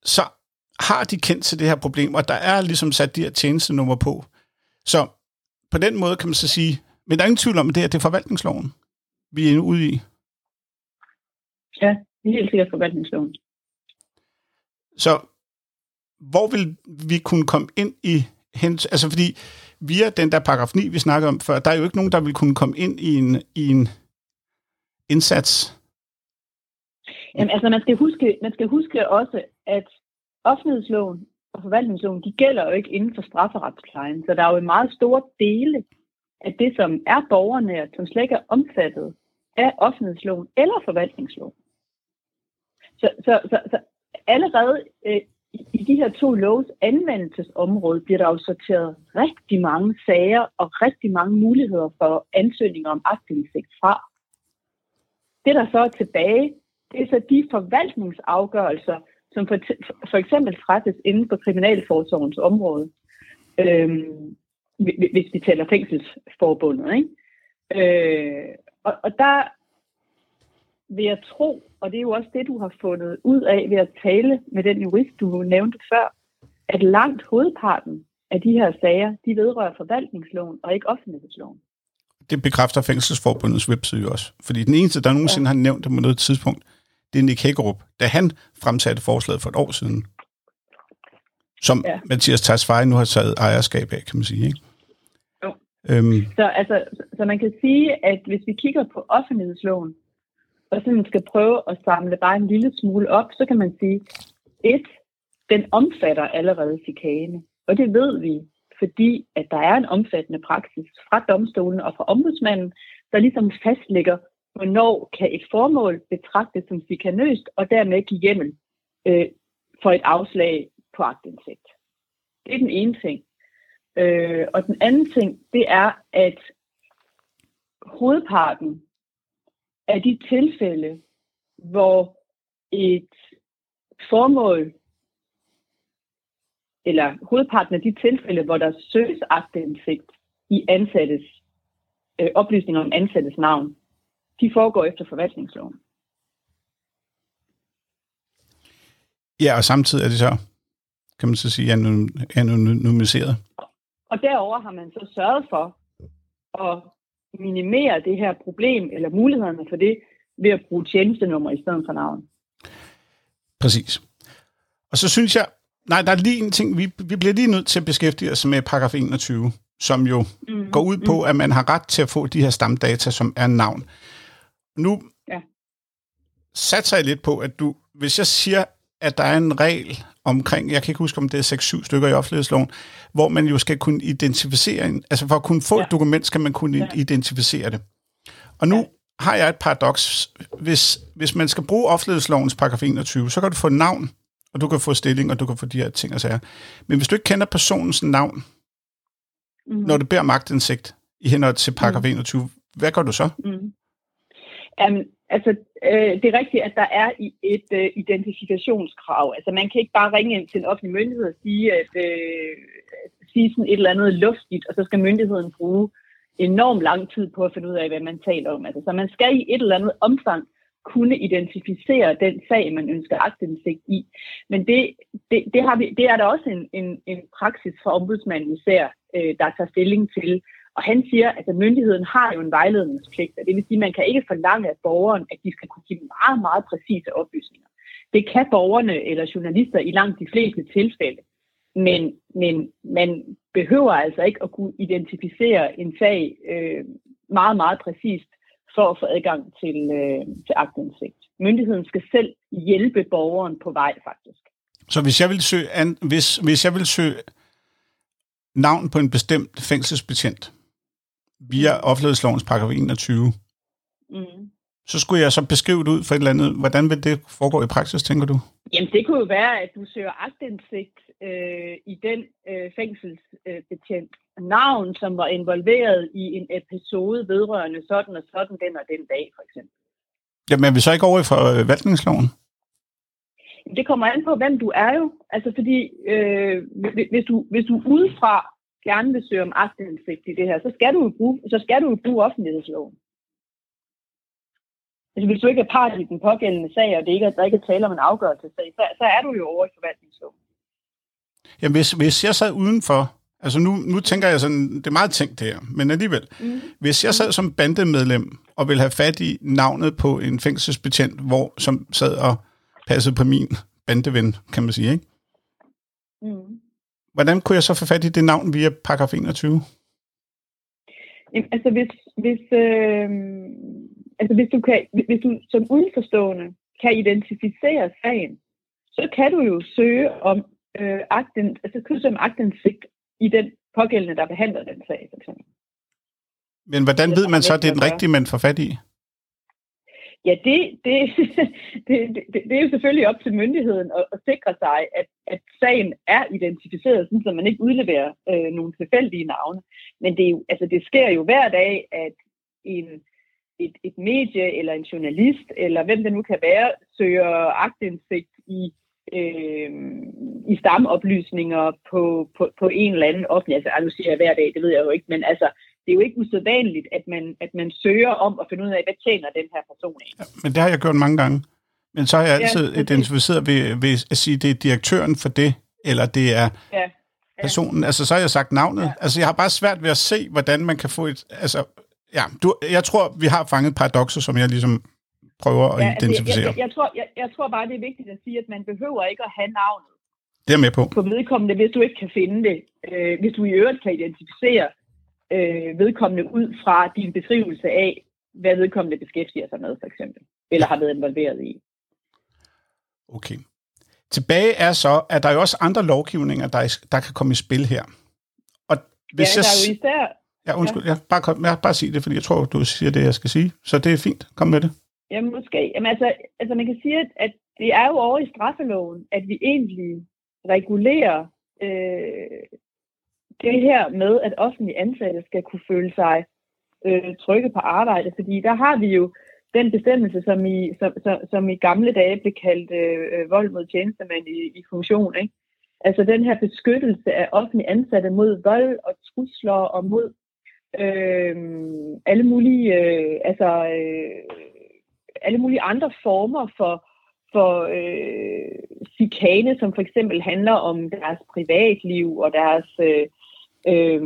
så har de kendt til det her problem, og der er ligesom sat de her tjenestenummer på. Så på den måde kan man så sige, men der er ingen tvivl om, at det, er, det er forvaltningsloven, vi er nu ude i. Ja, helt sikkert forvaltningsloven. Så hvor vil vi kunne komme ind i hens, altså fordi via den der paragraf 9, vi snakkede om før, der er jo ikke nogen, der vil kunne komme ind i en, i en indsats. Jamen, altså man skal, huske, man skal huske også, at offentlighedsloven og forvaltningsloven, de gælder jo ikke inden for strafferetsplejen, så der er jo en meget stor dele af det, som er borgernært, som slet ikke er omfattet af offentlighedsloven eller forvaltningsloven. Så, så, så, så allerede øh, i de her to loves anvendelsesområde bliver der jo sorteret rigtig mange sager og rigtig mange muligheder for ansøgninger om aktindsigt fra. Det, der så er tilbage, det er så de forvaltningsafgørelser, som for, for eksempel træffes inden for Kriminalforsorgens område, øhm, hvis vi taler fængselsforbundet. Ikke? Øh, og, og der vil jeg tro, og det er jo også det, du har fundet ud af ved at tale med den jurist, du nævnte før, at langt hovedparten af de her sager, de vedrører forvaltningsloven og ikke offentlighedsloven. Det bekræfter Fængselsforbundets webside også. Fordi den eneste, der nogensinde ja. har nævnt det på noget tidspunkt, det er Nick Hækkerup, da han fremsatte forslaget for et år siden. Som ja. Mathias Tasfaye nu har taget ejerskab af, kan man sige. Ikke? Jo. Øhm. Så, altså, så man kan sige, at hvis vi kigger på offentlighedsloven, og sådan skal prøve at samle bare en lille smule op, så kan man sige, et, den omfatter allerede chikane. Og det ved vi, fordi at der er en omfattende praksis fra domstolen og fra ombudsmanden, der ligesom fastlægger, hvornår kan et formål betragtes som chikanøst, og dermed give hjemmel øh, for et afslag på agtindsigt. Det er den ene ting. Øh, og den anden ting, det er, at hovedparten af de tilfælde, hvor et formål, eller hovedparten af de tilfælde, hvor der søges agtindsigt i ansattes øh, oplysninger om ansattes navn, de foregår efter forvaltningsloven. Ja, og samtidig er det så, kan man så sige, anonymiseret. Og derover har man så sørget for at minimere det her problem, eller mulighederne for det, ved at bruge tjenestenummer i stedet for navn. Præcis. Og så synes jeg, nej, der er lige en ting, vi, vi bliver lige nødt til at beskæftige os med paragraf 21, som jo mm. går ud på, mm. at man har ret til at få de her stamdata, som er navn. Nu ja. satser jeg lidt på, at du, hvis jeg siger, at der er en regel omkring, jeg kan ikke huske, om det er 6-7 stykker i offentlighedsloven, hvor man jo skal kunne identificere, en, altså for at kunne få ja. et dokument, skal man kunne ja. identificere det. Og nu ja. har jeg et paradoks. Hvis, hvis man skal bruge offentlighedslovens paragraf 21, så kan du få navn, og du kan få stilling, og du kan få de her ting og sager. Men hvis du ikke kender personens navn, mm. når du beder magtindsigt i henhold til paragraf mm. 21, hvad gør du så? Mm. Um, altså, øh, det er rigtigt, at der er et øh, identifikationskrav. Altså, man kan ikke bare ringe ind til en offentlig myndighed og sige, at, øh, sige sådan et eller andet luftigt, og så skal myndigheden bruge enormt lang tid på at finde ud af, hvad man taler om. Altså, så man skal i et eller andet omfang kunne identificere den sag, man ønsker agtindsigt i. Men det, det, det, har vi, det er der også en, en, en praksis for ombudsmanden især, øh, der tager stilling til, og han siger, at myndigheden har jo en vejledningspligt, og det vil sige, at man kan ikke forlange af borgeren, at de skal kunne give meget, meget præcise oplysninger. Det kan borgerne eller journalister i langt de fleste tilfælde, men, men man behøver altså ikke at kunne identificere en sag øh, meget, meget præcist for at få adgang til, øh, til agtindsigt. Myndigheden skal selv hjælpe borgeren på vej, faktisk. Så hvis jeg vil søge, an, hvis, hvis jeg vil søge navn på en bestemt fængselsbetjent, via offentlighedslovens paragraf 21, mm. så skulle jeg så beskrive det ud for et eller andet. Hvordan vil det foregå i praksis, tænker du? Jamen, det kunne jo være, at du søger agtindsigt øh, i den øh, fængselsbetjent øh, navn, som var involveret i en episode vedrørende sådan og sådan den og den dag, for eksempel. Jamen, er vi så ikke over i forvaltningsloven? Det kommer an på, hvem du er jo. Altså fordi, øh, hvis, du, hvis du udefra gerne vil søge om aktindsigt i det her, så skal du jo bruge, så skal du jo bruge offentlighedsloven. Altså, hvis du ikke er part i den pågældende sag, og det ikke er, der ikke er tale om en afgørelsessag, så, så er du jo over i forvaltningsloven. Jamen, hvis, hvis jeg sad udenfor, altså nu, nu tænker jeg sådan, det er meget tænkt det her, men alligevel, mm. hvis jeg sad som bandemedlem og ville have fat i navnet på en fængselsbetjent, hvor, som sad og passede på min bandeven, kan man sige, ikke? Mm. Hvordan kunne jeg så få fat i det navn via paragraf 21? Jamen, altså, hvis, hvis, øh, altså hvis, du kan, hvis du som udenforstående kan identificere sagen, så kan du jo søge om øh, akten, altså kan du søge om aktindsigt i den pågældende, der behandler den sag, for eksempel. Men hvordan ved man så, at det er den rigtige, man får fat i? Ja, det, det, det, det, det er jo selvfølgelig op til myndigheden at, at sikre sig, at, at sagen er identificeret, sådan, så man ikke udleverer øh, nogle tilfældige navne. Men det, er jo, altså, det sker jo hver dag, at en, et, et medie eller en journalist, eller hvem det nu kan være, søger agtindsigt i, øh, i stamoplysninger på, på, på en eller anden offentlig. Altså, nu siger jeg hver dag, det ved jeg jo ikke, men altså, det er jo ikke usædvanligt, at man, at man søger om at finde ud af, hvad tjener den her person af. Ja, men det har jeg gjort mange gange. Men så har jeg altid ja, identificeret ved, ved at sige, at det er direktøren for det, eller det er ja, ja. personen. Altså, så har jeg sagt navnet. Ja. Altså, jeg har bare svært ved at se, hvordan man kan få et... Altså, ja, du, jeg tror, vi har fanget paradokser, som jeg ligesom prøver at ja, identificere. Altså, jeg, jeg, jeg, tror, jeg, jeg tror bare, det er vigtigt at sige, at man behøver ikke at have navnet. Det er med på. På vedkommende, hvis du ikke kan finde det. Øh, hvis du i øvrigt kan identificere øh, vedkommende ud fra din beskrivelse af, hvad vedkommende beskæftiger sig med, for eksempel, eller har været involveret i. Okay. Tilbage er så, at der er jo også andre lovgivninger, der, der kan komme i spil her. Og hvis ja, der er jo især... Ja, undskyld. Ja. Ja, bare, kom, ja, bare sig det, fordi jeg tror, du siger det, jeg skal sige. Så det er fint. Kom med det. Ja, måske. Jamen, altså, altså, man kan sige, at, at det er jo over i straffeloven, at vi egentlig regulerer øh, det her med, at offentlige ansatte skal kunne føle sig øh, trygge på arbejde, fordi der har vi jo den bestemmelse, som i, som, som, som i gamle dage blev kaldt øh, vold mod tjenestemænd i, i funktion. Ikke? Altså den her beskyttelse af offentlige ansatte mod vold og trusler og mod øh, alle mulige, øh, altså, øh, alle mulige andre former for, for øh, chikane, som for eksempel handler om deres privatliv og deres øh, øh,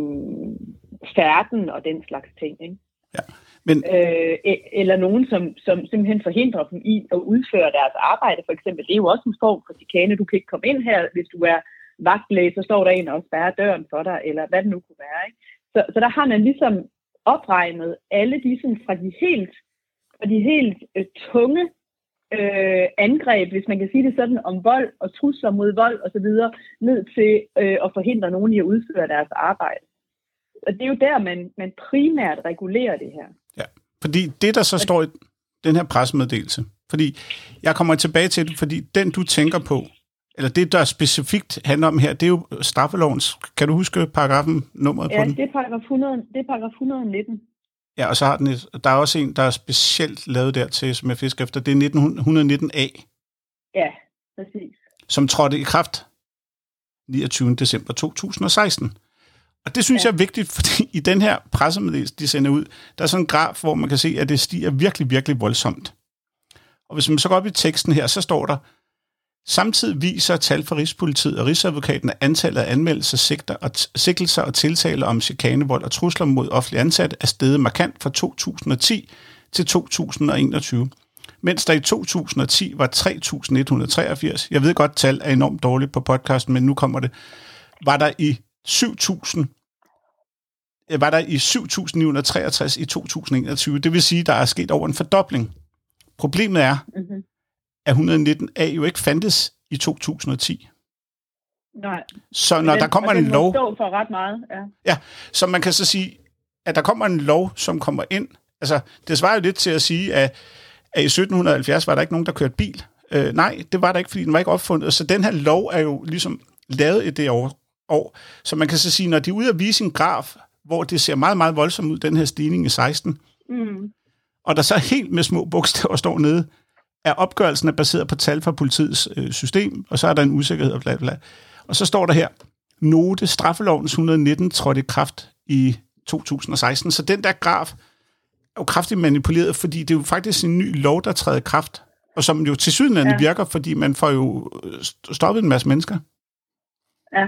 færden og den slags ting. Ikke? Ja. Men... Øh, e- eller nogen, som, som simpelthen forhindrer dem i at udføre deres arbejde, for eksempel. Det er jo også en form for chikane. Du kan ikke komme ind her, hvis du er vagtlæge, så står der en og spærrer døren for dig, eller hvad det nu kunne være. Ikke? Så, så der har man ligesom opregnet alle de sådan, fra de helt, fra de helt øh, tunge øh, angreb, hvis man kan sige det sådan, om vold og trusler mod vold osv., ned til øh, at forhindre nogen i at udføre deres arbejde. Og det er jo der, man, man primært regulerer det her. Ja, fordi det, der så står i den her pressemeddelelse, fordi jeg kommer tilbage til det, fordi den, du tænker på, eller det, der specifikt handler om her, det er jo straffelovens, kan du huske paragrafen, nummeret ja, på den? Ja, det er paragraf 100, det er paragraf 119. Ja, og så har den et, der er også en, der er specielt lavet dertil, som jeg fisker efter. Det er 1919A. Ja, præcis. Som trådte i kraft 29. december 2016. Og det synes ja. jeg er vigtigt, fordi i den her pressemeddelelse, de sender ud, der er sådan en graf, hvor man kan se, at det stiger virkelig, virkelig voldsomt. Og hvis man så går op i teksten her, så står der, Samtidig viser tal fra Rigspolitiet og Rigsadvokaten, at antallet af anmeldelser, sigter og sigtelser og tiltaler om chikanevold og trusler mod offentlige ansatte er steget markant fra 2010 til 2021. Mens der i 2010 var 3.183, jeg ved godt, tal er enormt dårligt på podcasten, men nu kommer det, var der i 7.000 øh, var der i 7.963 i 2021. Det vil sige, der er sket over en fordobling. Problemet er, mm-hmm af 119A jo ikke fandtes i 2010. Nej. Så når den, der kommer en lov... stå for ret meget, ja. Ja, så man kan så sige, at der kommer en lov, som kommer ind. Altså, det svarer jo lidt til at sige, at, at i 1770 var der ikke nogen, der kørte bil. Øh, nej, det var der ikke, fordi den var ikke opfundet. Så den her lov er jo ligesom lavet i det år. år. Så man kan så sige, når de er ude at vise en graf, hvor det ser meget, meget voldsomt ud, den her stigning i 16, mm. og der så helt med små bogstaver står nede, er opgørelsen er baseret på tal fra politiets øh, system, og så er der en usikkerhed og bla bla. Og så står der her, note straffelovens 119 trådte i kraft i 2016. Så den der graf er jo kraftigt manipuleret, fordi det er jo faktisk en ny lov, der træder i kraft, og som jo til ja. virker, fordi man får jo stoppet en masse mennesker. Ja,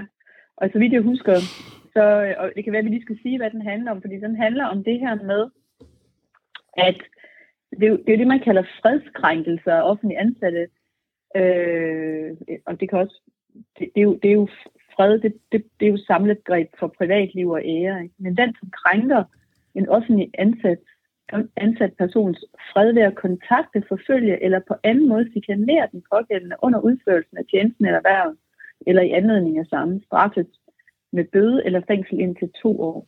og så vidt jeg husker, så, og det kan være, at vi lige skal sige, hvad den handler om, fordi den handler om det her med, at det er jo det, er jo det man kalder fredskrænkelser af offentlige ansatte, øh, og det kan også, det, det, er jo, det er jo fred, det, det, det er jo samlet greb for privatliv og ære, ikke? men den, som krænker en offentlig ansat, ansat persons fred ved at kontakte, forfølge eller på anden måde chikanere den pågældende under udførelsen af tjenesten eller værvet, eller i anledning af samme straffet med bøde eller fængsel indtil to år.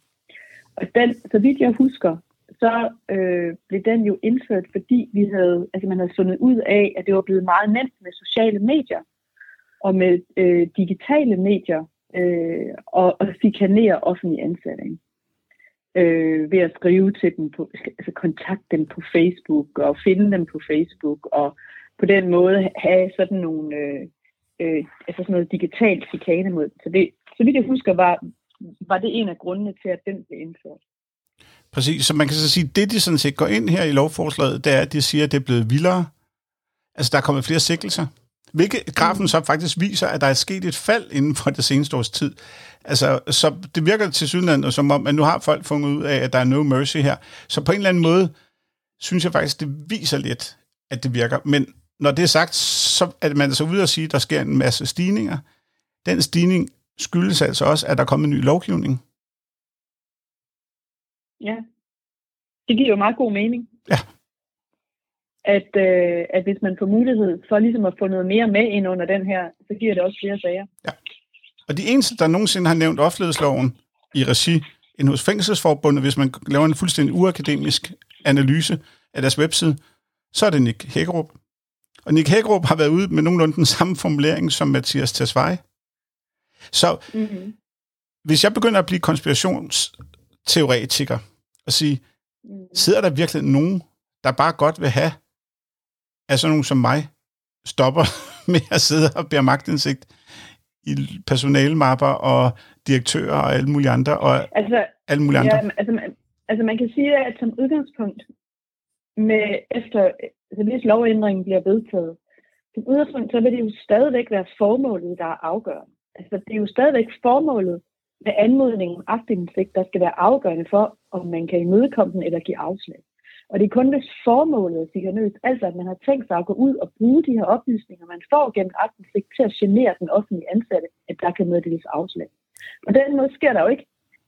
Og den, så vidt jeg husker, så øh, blev den jo indført, fordi vi havde, altså man havde fundet ud af, at det var blevet meget nemt med sociale medier og med øh, digitale medier øh, og, og chikanere offentlige ansatte. Øh, ved at skrive til dem, på, altså kontakte dem på Facebook og finde dem på Facebook og på den måde have sådan nogle øh, øh, altså sådan noget digitalt chikane mod. Så det, så vidt jeg husker, var, var det en af grundene til, at den blev indført. Præcis, så man kan så sige, det de sådan set går ind her i lovforslaget, det er, at de siger, at det er blevet vildere. Altså, der er kommet flere sikkelser. Hvilket grafen så faktisk viser, at der er sket et fald inden for det seneste års tid. Altså, så det virker til synligheden som om, at nu har folk fundet ud af, at der er no mercy her. Så på en eller anden måde, synes jeg faktisk, det viser lidt, at det virker. Men når det er sagt, så er man så ude at sige, at der sker en masse stigninger. Den stigning skyldes altså også, at der er kommet en ny lovgivning. Ja, det giver jo meget god mening. Ja. At, øh, at hvis man får mulighed for ligesom at få noget mere med ind under den her, så giver det også flere sager. Ja. Og de eneste, der nogensinde har nævnt offentlighedsloven i regi end hos Fængselsforbundet, hvis man laver en fuldstændig uakademisk analyse af deres webside, så er det Nick Hækkerup. Og Nick Hækkerup har været ude med nogenlunde den samme formulering som Mathias Tesfaye. Så mm-hmm. hvis jeg begynder at blive konspirationsteoretiker og sige, mm. sidder der virkelig nogen, der bare godt vil have, at sådan nogen som mig stopper med at sidde og bære magtindsigt i personalmapper og direktører og alle mulige andre, og altså, alle mulige andre. Ja, altså, man, altså man kan sige, at som udgangspunkt, med efter, altså hvis lovændringen bliver vedtaget, som udgangspunkt, så vil det jo stadigvæk være formålet, der er afgørende. Altså, det er jo stadigvæk formålet med anmodningen om aktindsigt, der skal være afgørende for, om man kan imødekomme den eller give afslag. Og det er kun hvis formålet er sikkert altså at man har tænkt sig at gå ud og bruge de her oplysninger, man får gennem aktindsigt til at genere den offentlige ansatte, at der kan meddeles afslag. På den måde sker der jo ikke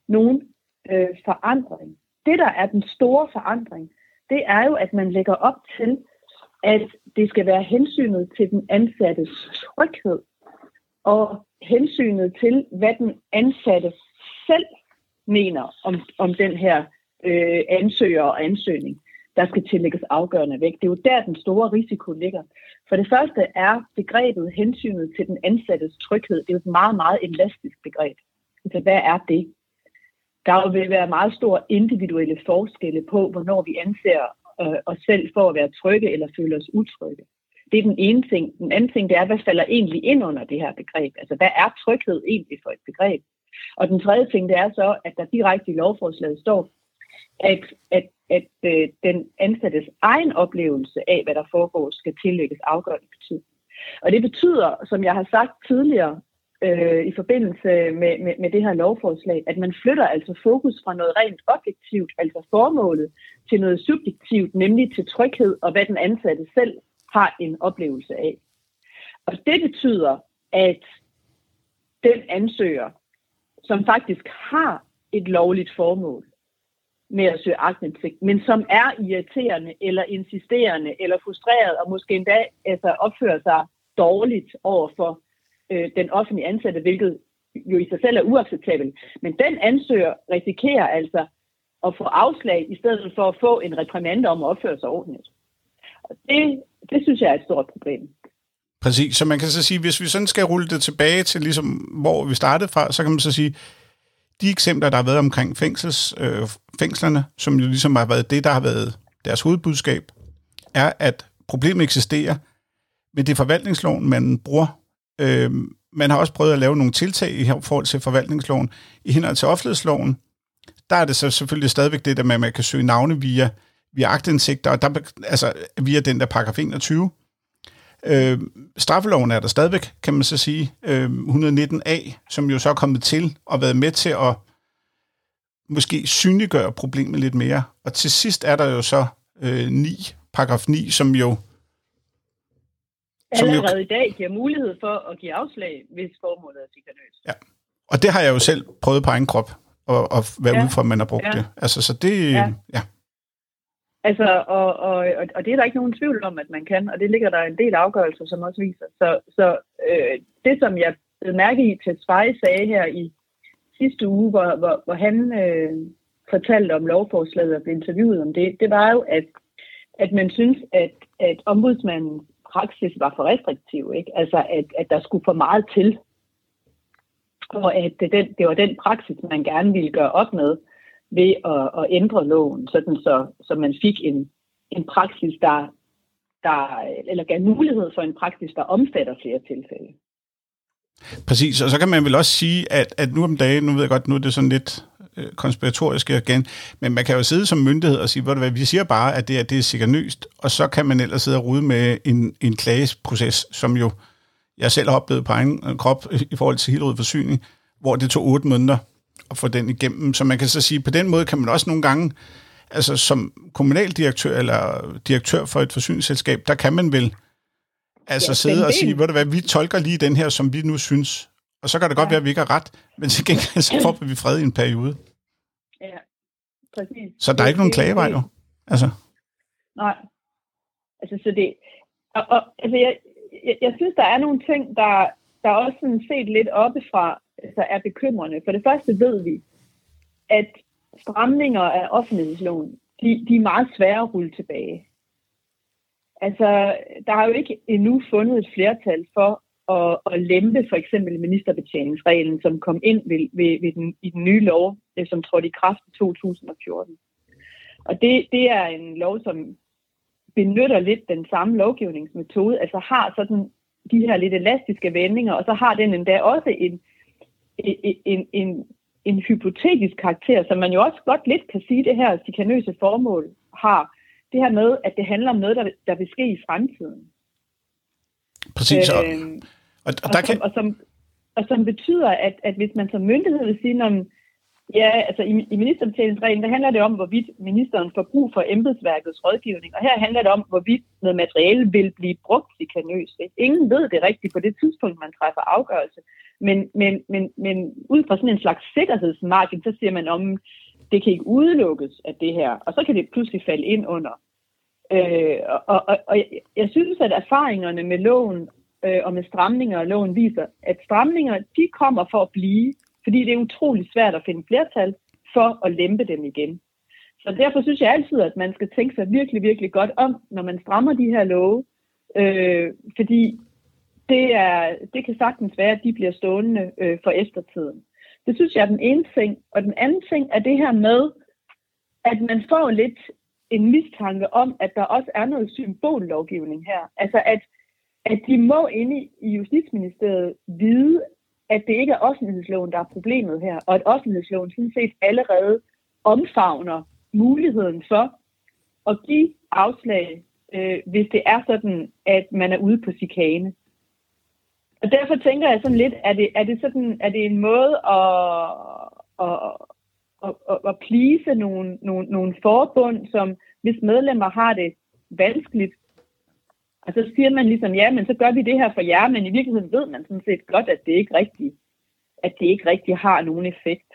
nogen øh, forandring. Det, der er den store forandring, det er jo, at man lægger op til, at det skal være hensynet til den ansattes tryghed, og hensynet til, hvad den ansatte selv mener om, om den her øh, ansøger og ansøgning, der skal tillægges afgørende vægt. Det er jo der, den store risiko ligger. For det første er begrebet hensynet til den ansattes tryghed. Det er jo et meget, meget elastisk begreb. Så hvad er det? Der vil være meget store individuelle forskelle på, hvornår vi anser øh, os selv for at være trygge eller føle os utrygge. Det er den ene ting. Den anden ting, det er, hvad falder egentlig ind under det her begreb? Altså, hvad er tryghed egentlig for et begreb? Og den tredje ting, det er så, at der direkte i lovforslaget står, at, at, at øh, den ansattes egen oplevelse af, hvad der foregår, skal tillægges afgørende betydning. Og det betyder, som jeg har sagt tidligere øh, i forbindelse med, med, med det her lovforslag, at man flytter altså fokus fra noget rent objektivt, altså formålet, til noget subjektivt, nemlig til tryghed og hvad den ansatte selv har en oplevelse af. Og det betyder, at den ansøger, som faktisk har et lovligt formål med at søge aktindsigt, men som er irriterende eller insisterende eller frustreret og måske endda altså, opfører sig dårligt over for øh, den offentlige ansatte, hvilket jo i sig selv er uacceptabelt. Men den ansøger risikerer altså at få afslag i stedet for at få en reprimande om at opføre sig ordentligt. Og det, det synes jeg er et stort problem. Præcis, så man kan så sige, hvis vi sådan skal rulle det tilbage til ligesom, hvor vi startede fra, så kan man så sige, de eksempler, der har været omkring fængsels, øh, fængslerne, som jo ligesom har været det, der har været deres hovedbudskab, er, at problemet eksisterer, men det er forvaltningsloven, man bruger. Øh, man har også prøvet at lave nogle tiltag i forhold til forvaltningsloven. I henhold til offentlighedsloven, der er det så selvfølgelig stadigvæk det, med, at man kan søge navne via, via agtindsigter, og der, altså via den der paragraf 21. Øh, straffeloven er der stadigvæk, kan man så sige, øh, 119a, som jo så er kommet til og været med til at måske synliggøre problemet lidt mere. Og til sidst er der jo så øh, 9, paragraf 9, som jo allerede jo... i dag giver mulighed for at give afslag, hvis formålet er chikanøst. Ja, og det har jeg jo selv prøvet på egen krop, at, at være ja. ude for, at man har brugt ja. det. Altså, så det, ja. ja. Altså, og, og, og og det er der ikke nogen tvivl om, at man kan, og det ligger der en del afgørelser, som også viser. Så, så øh, det, som jeg blev mærke i til Svej sagde her i sidste uge, hvor, hvor, hvor han øh, fortalte om lovforslaget og blev interviewet om det, det var jo, at, at man synes, at, at ombudsmandens praksis var for restriktiv. Ikke? Altså, at, at der skulle for meget til. Og at det, den, det var den praksis, man gerne ville gøre op med ved at, at ændre loven, sådan så, så man fik en, en praksis, der, der, eller gav mulighed for en praksis, der omfatter flere tilfælde. Præcis, og så kan man vel også sige, at, at nu om dagen, nu ved jeg godt, nu er det sådan lidt øh, konspiratorisk igen, men man kan jo sidde som myndighed og sige, hvad vi siger bare, at det, er, det er sikkert og så kan man ellers sidde og rude med en, en klagesproces, som jo jeg selv har oplevet på egen øh, krop øh, i forhold til Hillerød Forsyning, hvor det tog otte måneder at få den igennem. Så man kan så sige, på den måde kan man også nogle gange, altså som kommunaldirektør eller direktør for et forsyningsselskab, der kan man vel altså ja, sidde og sige, ved du hvad, vi tolker lige den her, som vi nu synes. Og så kan det godt ja. være, at vi ikke har ret, men til gengæld så får vi fred i en periode. Ja, præcis. Så der er ikke nogen klagevej jo? Altså. Nej. Altså, så det... Og, og, altså, jeg, jeg, jeg synes, der er nogle ting, der, der også sådan set lidt oppefra altså er bekymrende. For det første ved vi, at stramninger af offentlighedsloven, de, de er meget svære at rulle tilbage. Altså, der har jo ikke endnu fundet et flertal for at, at lempe for eksempel ministerbetjeningsreglen, som kom ind ved, ved, ved den, i den nye lov, øh, som trådte i kraft i 2014. Og det, det er en lov, som benytter lidt den samme lovgivningsmetode, altså har sådan de her lidt elastiske vendinger, og så har den endda også en, en, en, en, hypotetisk karakter, som man jo også godt lidt kan sige, det her chikanøse formål har, det her med, at det handler om noget, der, der vil ske i fremtiden. Præcis. Øh, og, og, der og, som, og, som, og som betyder, at, at hvis man som myndighed vil sige, når, ja, altså i, i ministerbetalingsreglen, der handler det om, hvorvidt ministeren får brug for embedsværkets rådgivning, og her handler det om, hvorvidt noget materiale vil blive brugt i kanøs. Ingen ved det rigtigt på det tidspunkt, man træffer afgørelse, men, men, men, men ud fra sådan en slags sikkerhedsmargin, så siger man om, det kan ikke udelukkes af det her, og så kan det pludselig falde ind under. Øh, og, og, og jeg, jeg synes, at erfaringerne med loven øh, og med stramninger af loven viser, at stramninger, de kommer for at blive, fordi det er utrolig svært at finde flertal for at lempe dem igen. Så derfor synes jeg altid, at man skal tænke sig virkelig, virkelig godt om, når man strammer de her love, øh, fordi det, er, det kan sagtens være, at de bliver stående øh, for eftertiden. Det synes jeg er den ene ting. Og den anden ting er det her med, at man får lidt en mistanke om, at der også er noget symbollovgivning her. Altså at, at de må inde i Justitsministeriet vide, at det ikke er offentlighedsloven, der er problemet her, og at offentlighedsloven sådan set allerede omfavner muligheden for at give afslag, øh, hvis det er sådan, at man er ude på chikane. Og derfor tænker jeg sådan lidt, er det, er det, sådan, er det en måde at, at, at, at, at plise nogle, nogle, nogle forbund, som hvis medlemmer har det vanskeligt, og så siger man ligesom, ja, men så gør vi det her for jer, men i virkeligheden ved man sådan set godt, at det ikke rigtigt, at det ikke rigtig har nogen effekt.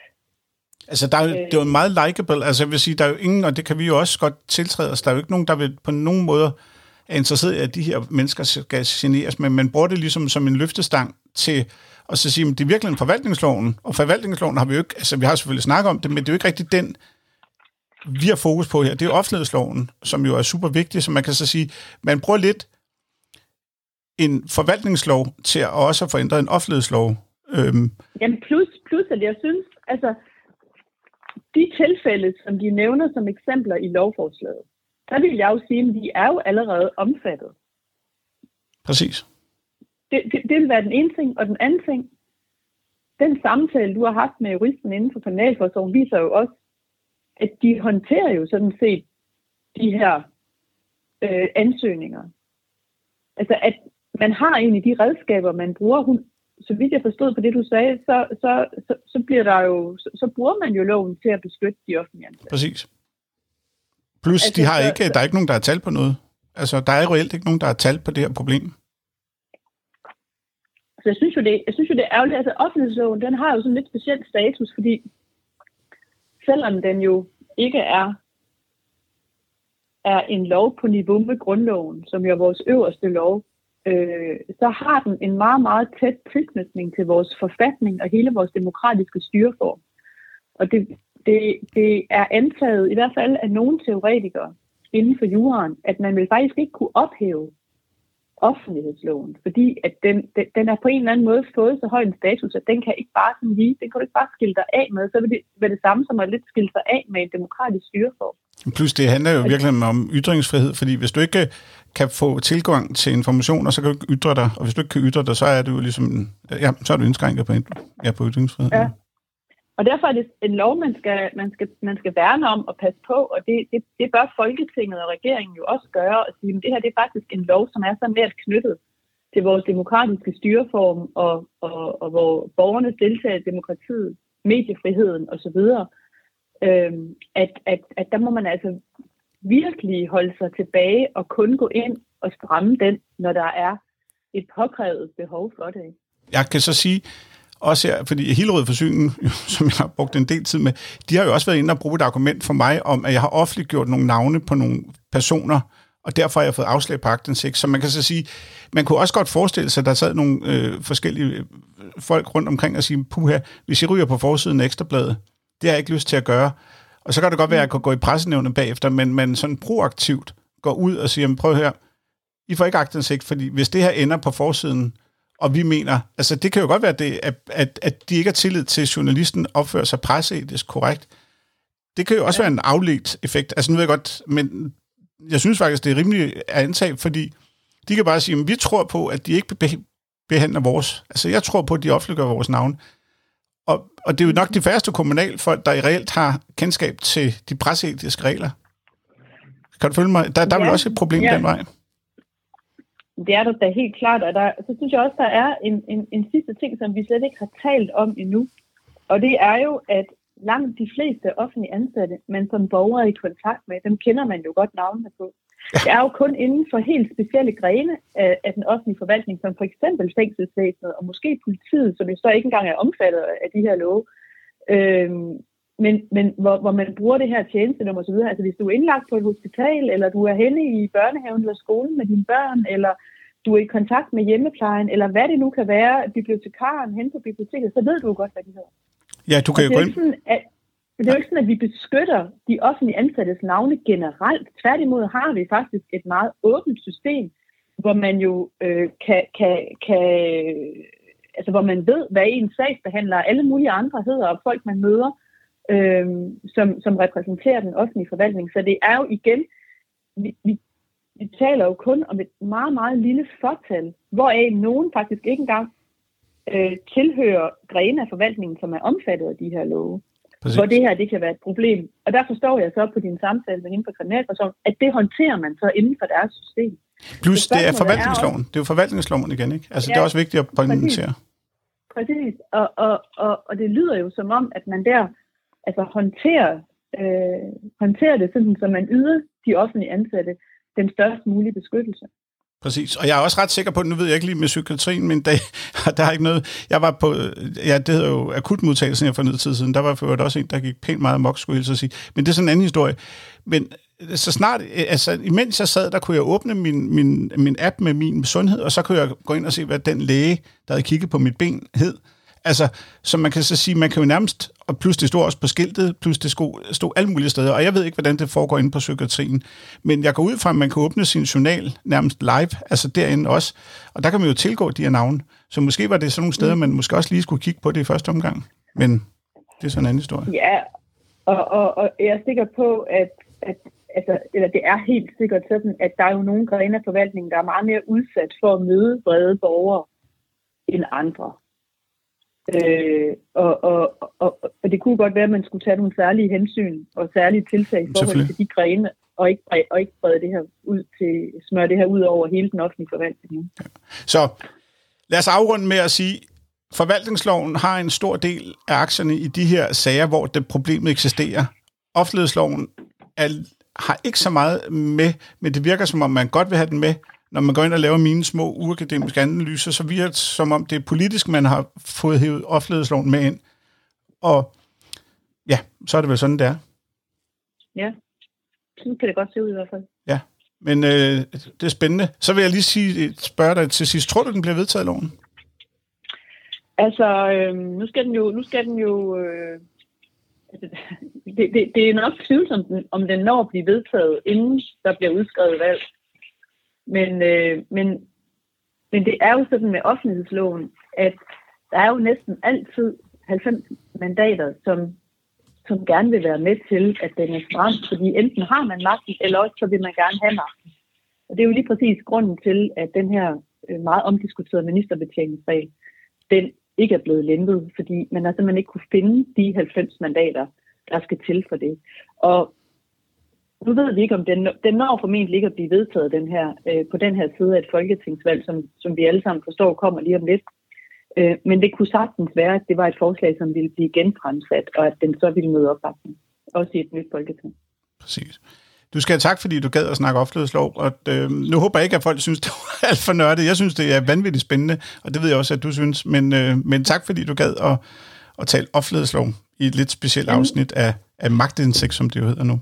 Altså, der er, øh, det er jo meget likeable. Altså, jeg vil sige, der er jo ingen, og det kan vi jo også godt tiltræde os, der er jo ikke nogen, der vil på nogen måde er interesseret i, at de her mennesker skal generes, men man bruger det ligesom som en løftestang til at så sige, at det er virkelig en forvaltningsloven, og forvaltningsloven har vi jo ikke, altså vi har selvfølgelig snakket om det, men det er jo ikke rigtig den, vi har fokus på her. Det er offentlighedsloven, som jo er super vigtig, så man kan så sige, man bruger lidt en forvaltningslov til at også at en offentlighedslov. Øhm. Jamen plus, plus at jeg synes, altså de tilfælde, som de nævner som eksempler i lovforslaget, så vil jeg jo sige, at de er jo allerede omfattet. Præcis. Det, det, det vil være den ene ting. Og den anden ting, den samtale, du har haft med juristen inden for kriminalforsorgen, viser jo også, at de håndterer jo sådan set de her øh, ansøgninger. Altså, at man har egentlig de redskaber, man bruger. Hun, så vidt jeg forstod på det, du sagde, så, så, så, så, bliver der jo, så, så bruger man jo loven til at beskytte de offentlige ansatte. Præcis. Plus, altså, de har ikke, der er ikke nogen, der har tal på noget. Altså, der er reelt ikke nogen, der har tal på det her problem. Så jeg synes jo, det, jeg synes jo, det er ærgerligt. Altså, offentlighedsloven, den har jo sådan lidt speciel status, fordi selvom den jo ikke er, er en lov på niveau med grundloven, som jo er vores øverste lov, øh, så har den en meget, meget tæt tilknytning til vores forfatning og hele vores demokratiske styreform. Og det, det, det er antaget, i hvert fald af nogle teoretikere inden for juraen, at man vil faktisk ikke kunne ophæve offentlighedsloven, fordi at den, den, den er på en eller anden måde fået så høj en status, at den kan ikke bare sådan lige, den kan du ikke bare skille dig af med, så vil det være det samme som at lidt skille sig af med en demokratisk styreform. Plus det handler jo virkelig om ytringsfrihed, fordi hvis du ikke kan få tilgang til informationer, så kan du ikke ytre dig, og hvis du ikke kan ytre dig, så er du ligesom, ja, så er du indskrænket på, ja, på ytringsfriheden. Ja. Og derfor er det en lov, man skal, man skal, man skal værne om og passe på, og det, det, det bør Folketinget og regeringen jo også gøre, og sige, at det her det er faktisk en lov, som er så nært knyttet til vores demokratiske styreform og, og, og hvor borgernes deltagelse i demokratiet, mediefriheden osv., øhm, at, at, at der må man altså virkelig holde sig tilbage og kun gå ind og stramme den, når der er et påkrævet behov for det. Jeg kan så sige, også her, fordi Hillerød Forsyningen, som jeg har brugt en del tid med, de har jo også været inde og bruge et argument for mig om, at jeg har offentliggjort nogle navne på nogle personer, og derfor har jeg fået afslag på aktindsigt. Så man kan så sige, man kunne også godt forestille sig, at der sad nogle øh, forskellige øh, folk rundt omkring og sige, puha, hvis I ryger på forsiden af Ekstrabladet, det har jeg ikke lyst til at gøre. Og så kan det godt være, at jeg kan gå i pressenævnet bagefter, men man sådan proaktivt går ud og siger, prøv her, I får ikke aktindsigt, fordi hvis det her ender på forsiden, og vi mener, altså det kan jo godt være, det, at, at, at de ikke har tillid til, at journalisten opfører sig presseetisk korrekt. Det kan jo også ja. være en afledt effekt. Altså nu ved jeg godt, men jeg synes faktisk, det er rimeligt at antage, fordi de kan bare sige, at vi tror på, at de ikke behandler vores. Altså jeg tror på, at de offentliggør vores navn. Og, det er jo nok de færreste kommunalfolk, der i reelt har kendskab til de presseetiske regler. Kan du følge mig? Der, der ja. er vel også et problem ja. den vej. Det er der da helt klart, og der, så synes jeg også, der er en, en, en sidste ting, som vi slet ikke har talt om endnu. Og det er jo, at langt de fleste offentlige ansatte, men som borgere i kontakt med, dem kender man jo godt navnene på. Det er jo kun inden for helt specielle grene af, af den offentlige forvaltning, som for eksempel fængselsvæsenet og måske politiet, som jo så ikke engang er omfattet af de her love. Øhm, men, men hvor, hvor man bruger det her tjenestenummer osv. Altså hvis du er indlagt på et hospital, eller du er henne i børnehaven eller skolen med dine børn, eller du er i kontakt med hjemmeplejen, eller hvad det nu kan være, bibliotekaren hen på biblioteket, så ved du jo godt, hvad det hedder. Ja, du kan jo gå ind... Sådan, at, det er jo ikke sådan, at vi beskytter de offentlige ansattes navne generelt. Tværtimod har vi faktisk et meget åbent system, hvor man jo øh, kan, kan, kan altså hvor man ved, hvad en sagsbehandler og alle mulige andre hedder, og folk man møder, øh, som, som repræsenterer den offentlige forvaltning. Så det er jo igen, vi, vi, vi taler jo kun om et meget, meget lille fortal, hvoraf nogen faktisk ikke engang øh, tilhører grene af forvaltningen, som er omfattet af de her love. Præcis. Hvor det her det kan være et problem. Og der forstår jeg så på din samtale med inden for kriminalforsorgen, at det håndterer man så inden for deres system. Plus det, det er forvaltningsloven. Er også, det er jo forvaltningsloven igen, ikke? Altså ja, det er også vigtigt at pointere. Præcis. præcis. Og, og, og, og det lyder jo som om, at man der altså håndtere, øh, håndtere det sådan, så man yder de offentlige ansatte den størst mulige beskyttelse. Præcis, og jeg er også ret sikker på, nu ved jeg ikke lige med psykiatrien, men der, der er ikke noget, jeg var på, ja, det hedder jo akutmodtagelsen, jeg for noget tid siden, der var for også en, der gik pænt meget mok, skulle jeg sige, men det er sådan en anden historie. Men øh, så snart, øh, altså imens jeg sad, der kunne jeg åbne min, min, min app med min sundhed, og så kunne jeg gå ind og se, hvad den læge, der havde kigget på mit ben, hed. Altså, så man kan så sige, man kan jo nærmest, og plus det stod også på skiltet, plus det stod, stod alle mulige steder, og jeg ved ikke, hvordan det foregår inde på psykiatrien, men jeg går ud fra, at man kan åbne sin journal nærmest live, altså derinde også, og der kan man jo tilgå de her navne. Så måske var det sådan nogle steder, mm. man måske også lige skulle kigge på det i første omgang, men det er sådan en anden historie. Ja, og, og, og jeg er sikker på, at, at, altså, eller det er helt sikkert sådan, at der er jo nogle grene af forvaltningen, der er meget mere udsat for at møde brede borgere end andre. Øh, og, og, og, og det kunne godt være, at man skulle tage nogle særlige hensyn og særlige tiltag i forhold til de grene, og ikke, og ikke brede det her ud til, smøre det her ud over hele den offentlige forvaltning. Ja. Så lad os afrunde med at sige, forvaltningsloven har en stor del af aktierne i de her sager, hvor det problemet eksisterer. Offentlighedsloven er, har ikke så meget med, men det virker som om, man godt vil have den med, når man går ind og laver mine små uakademiske analyser, så virker det som om, det er politisk, man har fået hævet offentlighedsloven med ind. Og ja, så er det vel sådan, det er. Ja, sådan kan det godt se ud i hvert fald. Ja, men øh, det er spændende. Så vil jeg lige sige, spørge dig til sidst. Tror du, den bliver vedtaget loven? Altså, øh, nu skal den jo, nu skal den jo øh, altså, det, det, det er nok tvivlsomt, om den når at blive vedtaget, inden der bliver udskrevet valg. Men, øh, men, men det er jo sådan med offentlighedsloven, at der er jo næsten altid 90 mandater, som, som gerne vil være med til, at den er stram, fordi enten har man magten, eller også så vil man gerne have magten. Og det er jo lige præcis grunden til, at den her øh, meget omdiskuterede ministerbetjeningsregel, den ikke er blevet lempet, fordi man har simpelthen ikke kunne finde de 90 mandater, der skal til for det. Og nu ved vi ikke, om den, den når formentlig ikke at blive vedtaget den her, øh, på den her side af et folketingsvalg, som, som vi alle sammen forstår kommer lige om lidt. Øh, men det kunne sagtens være, at det var et forslag, som ville blive genfremsat, og at den så ville møde opbakning. Også i et nyt folketing. Præcis. Du skal have tak, fordi du gad at snakke offentlighedslov, og øh, nu håber jeg ikke, at folk synes, det var alt for nørdet. Jeg synes, det er vanvittigt spændende, og det ved jeg også, at du synes. Men, øh, men tak, fordi du gad at, at tale offentlighedslov i et lidt specielt afsnit af, af magtindsigt, som det jo hedder nu.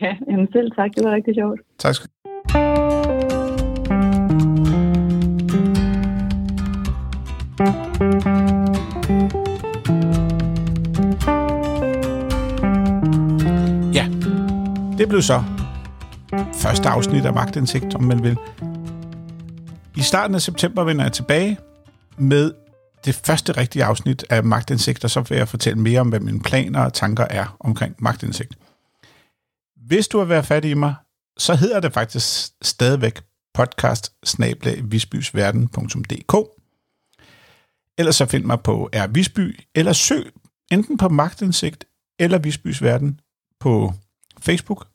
Ja, jamen selv tak. Det var rigtig sjovt. Tak skal Ja, det blev så første afsnit af Magtindsigt, om man vil. I starten af september vender jeg tilbage med det første rigtige afsnit af Magtindsigt, og så vil jeg fortælle mere om, hvad mine planer og tanker er omkring magtindsigt. Hvis du vil være fat i mig, så hedder det faktisk stadigvæk podcast Ellers så find mig på R. Visby, eller søg enten på Magtindsigt eller Visbys Verden på Facebook,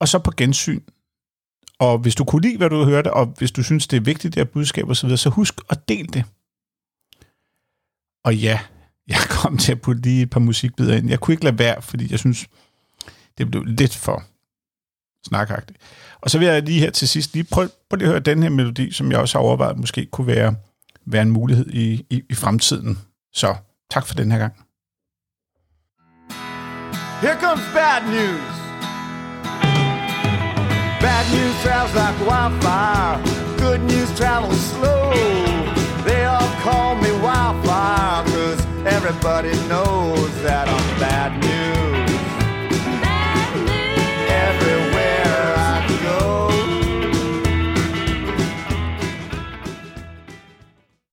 og så på gensyn. Og hvis du kunne lide, hvad du hørte, og hvis du synes, det er vigtigt, det her budskab osv., så husk at del det. Og ja, jeg kom til at putte lige et par musikbider ind. Jeg kunne ikke lade være, fordi jeg synes, det blev lidt for snakagtigt. Og så vil jeg lige her til sidst lige prøve, prøve lige at høre den her melodi, som jeg også har overvejet, måske kunne være, være en mulighed i, i, i fremtiden. Så tak for den her gang. Here comes bad news. Bad news travels like wildfire. Good news travels slow. They all call me wildfire, cause everybody knows that I'm bad news.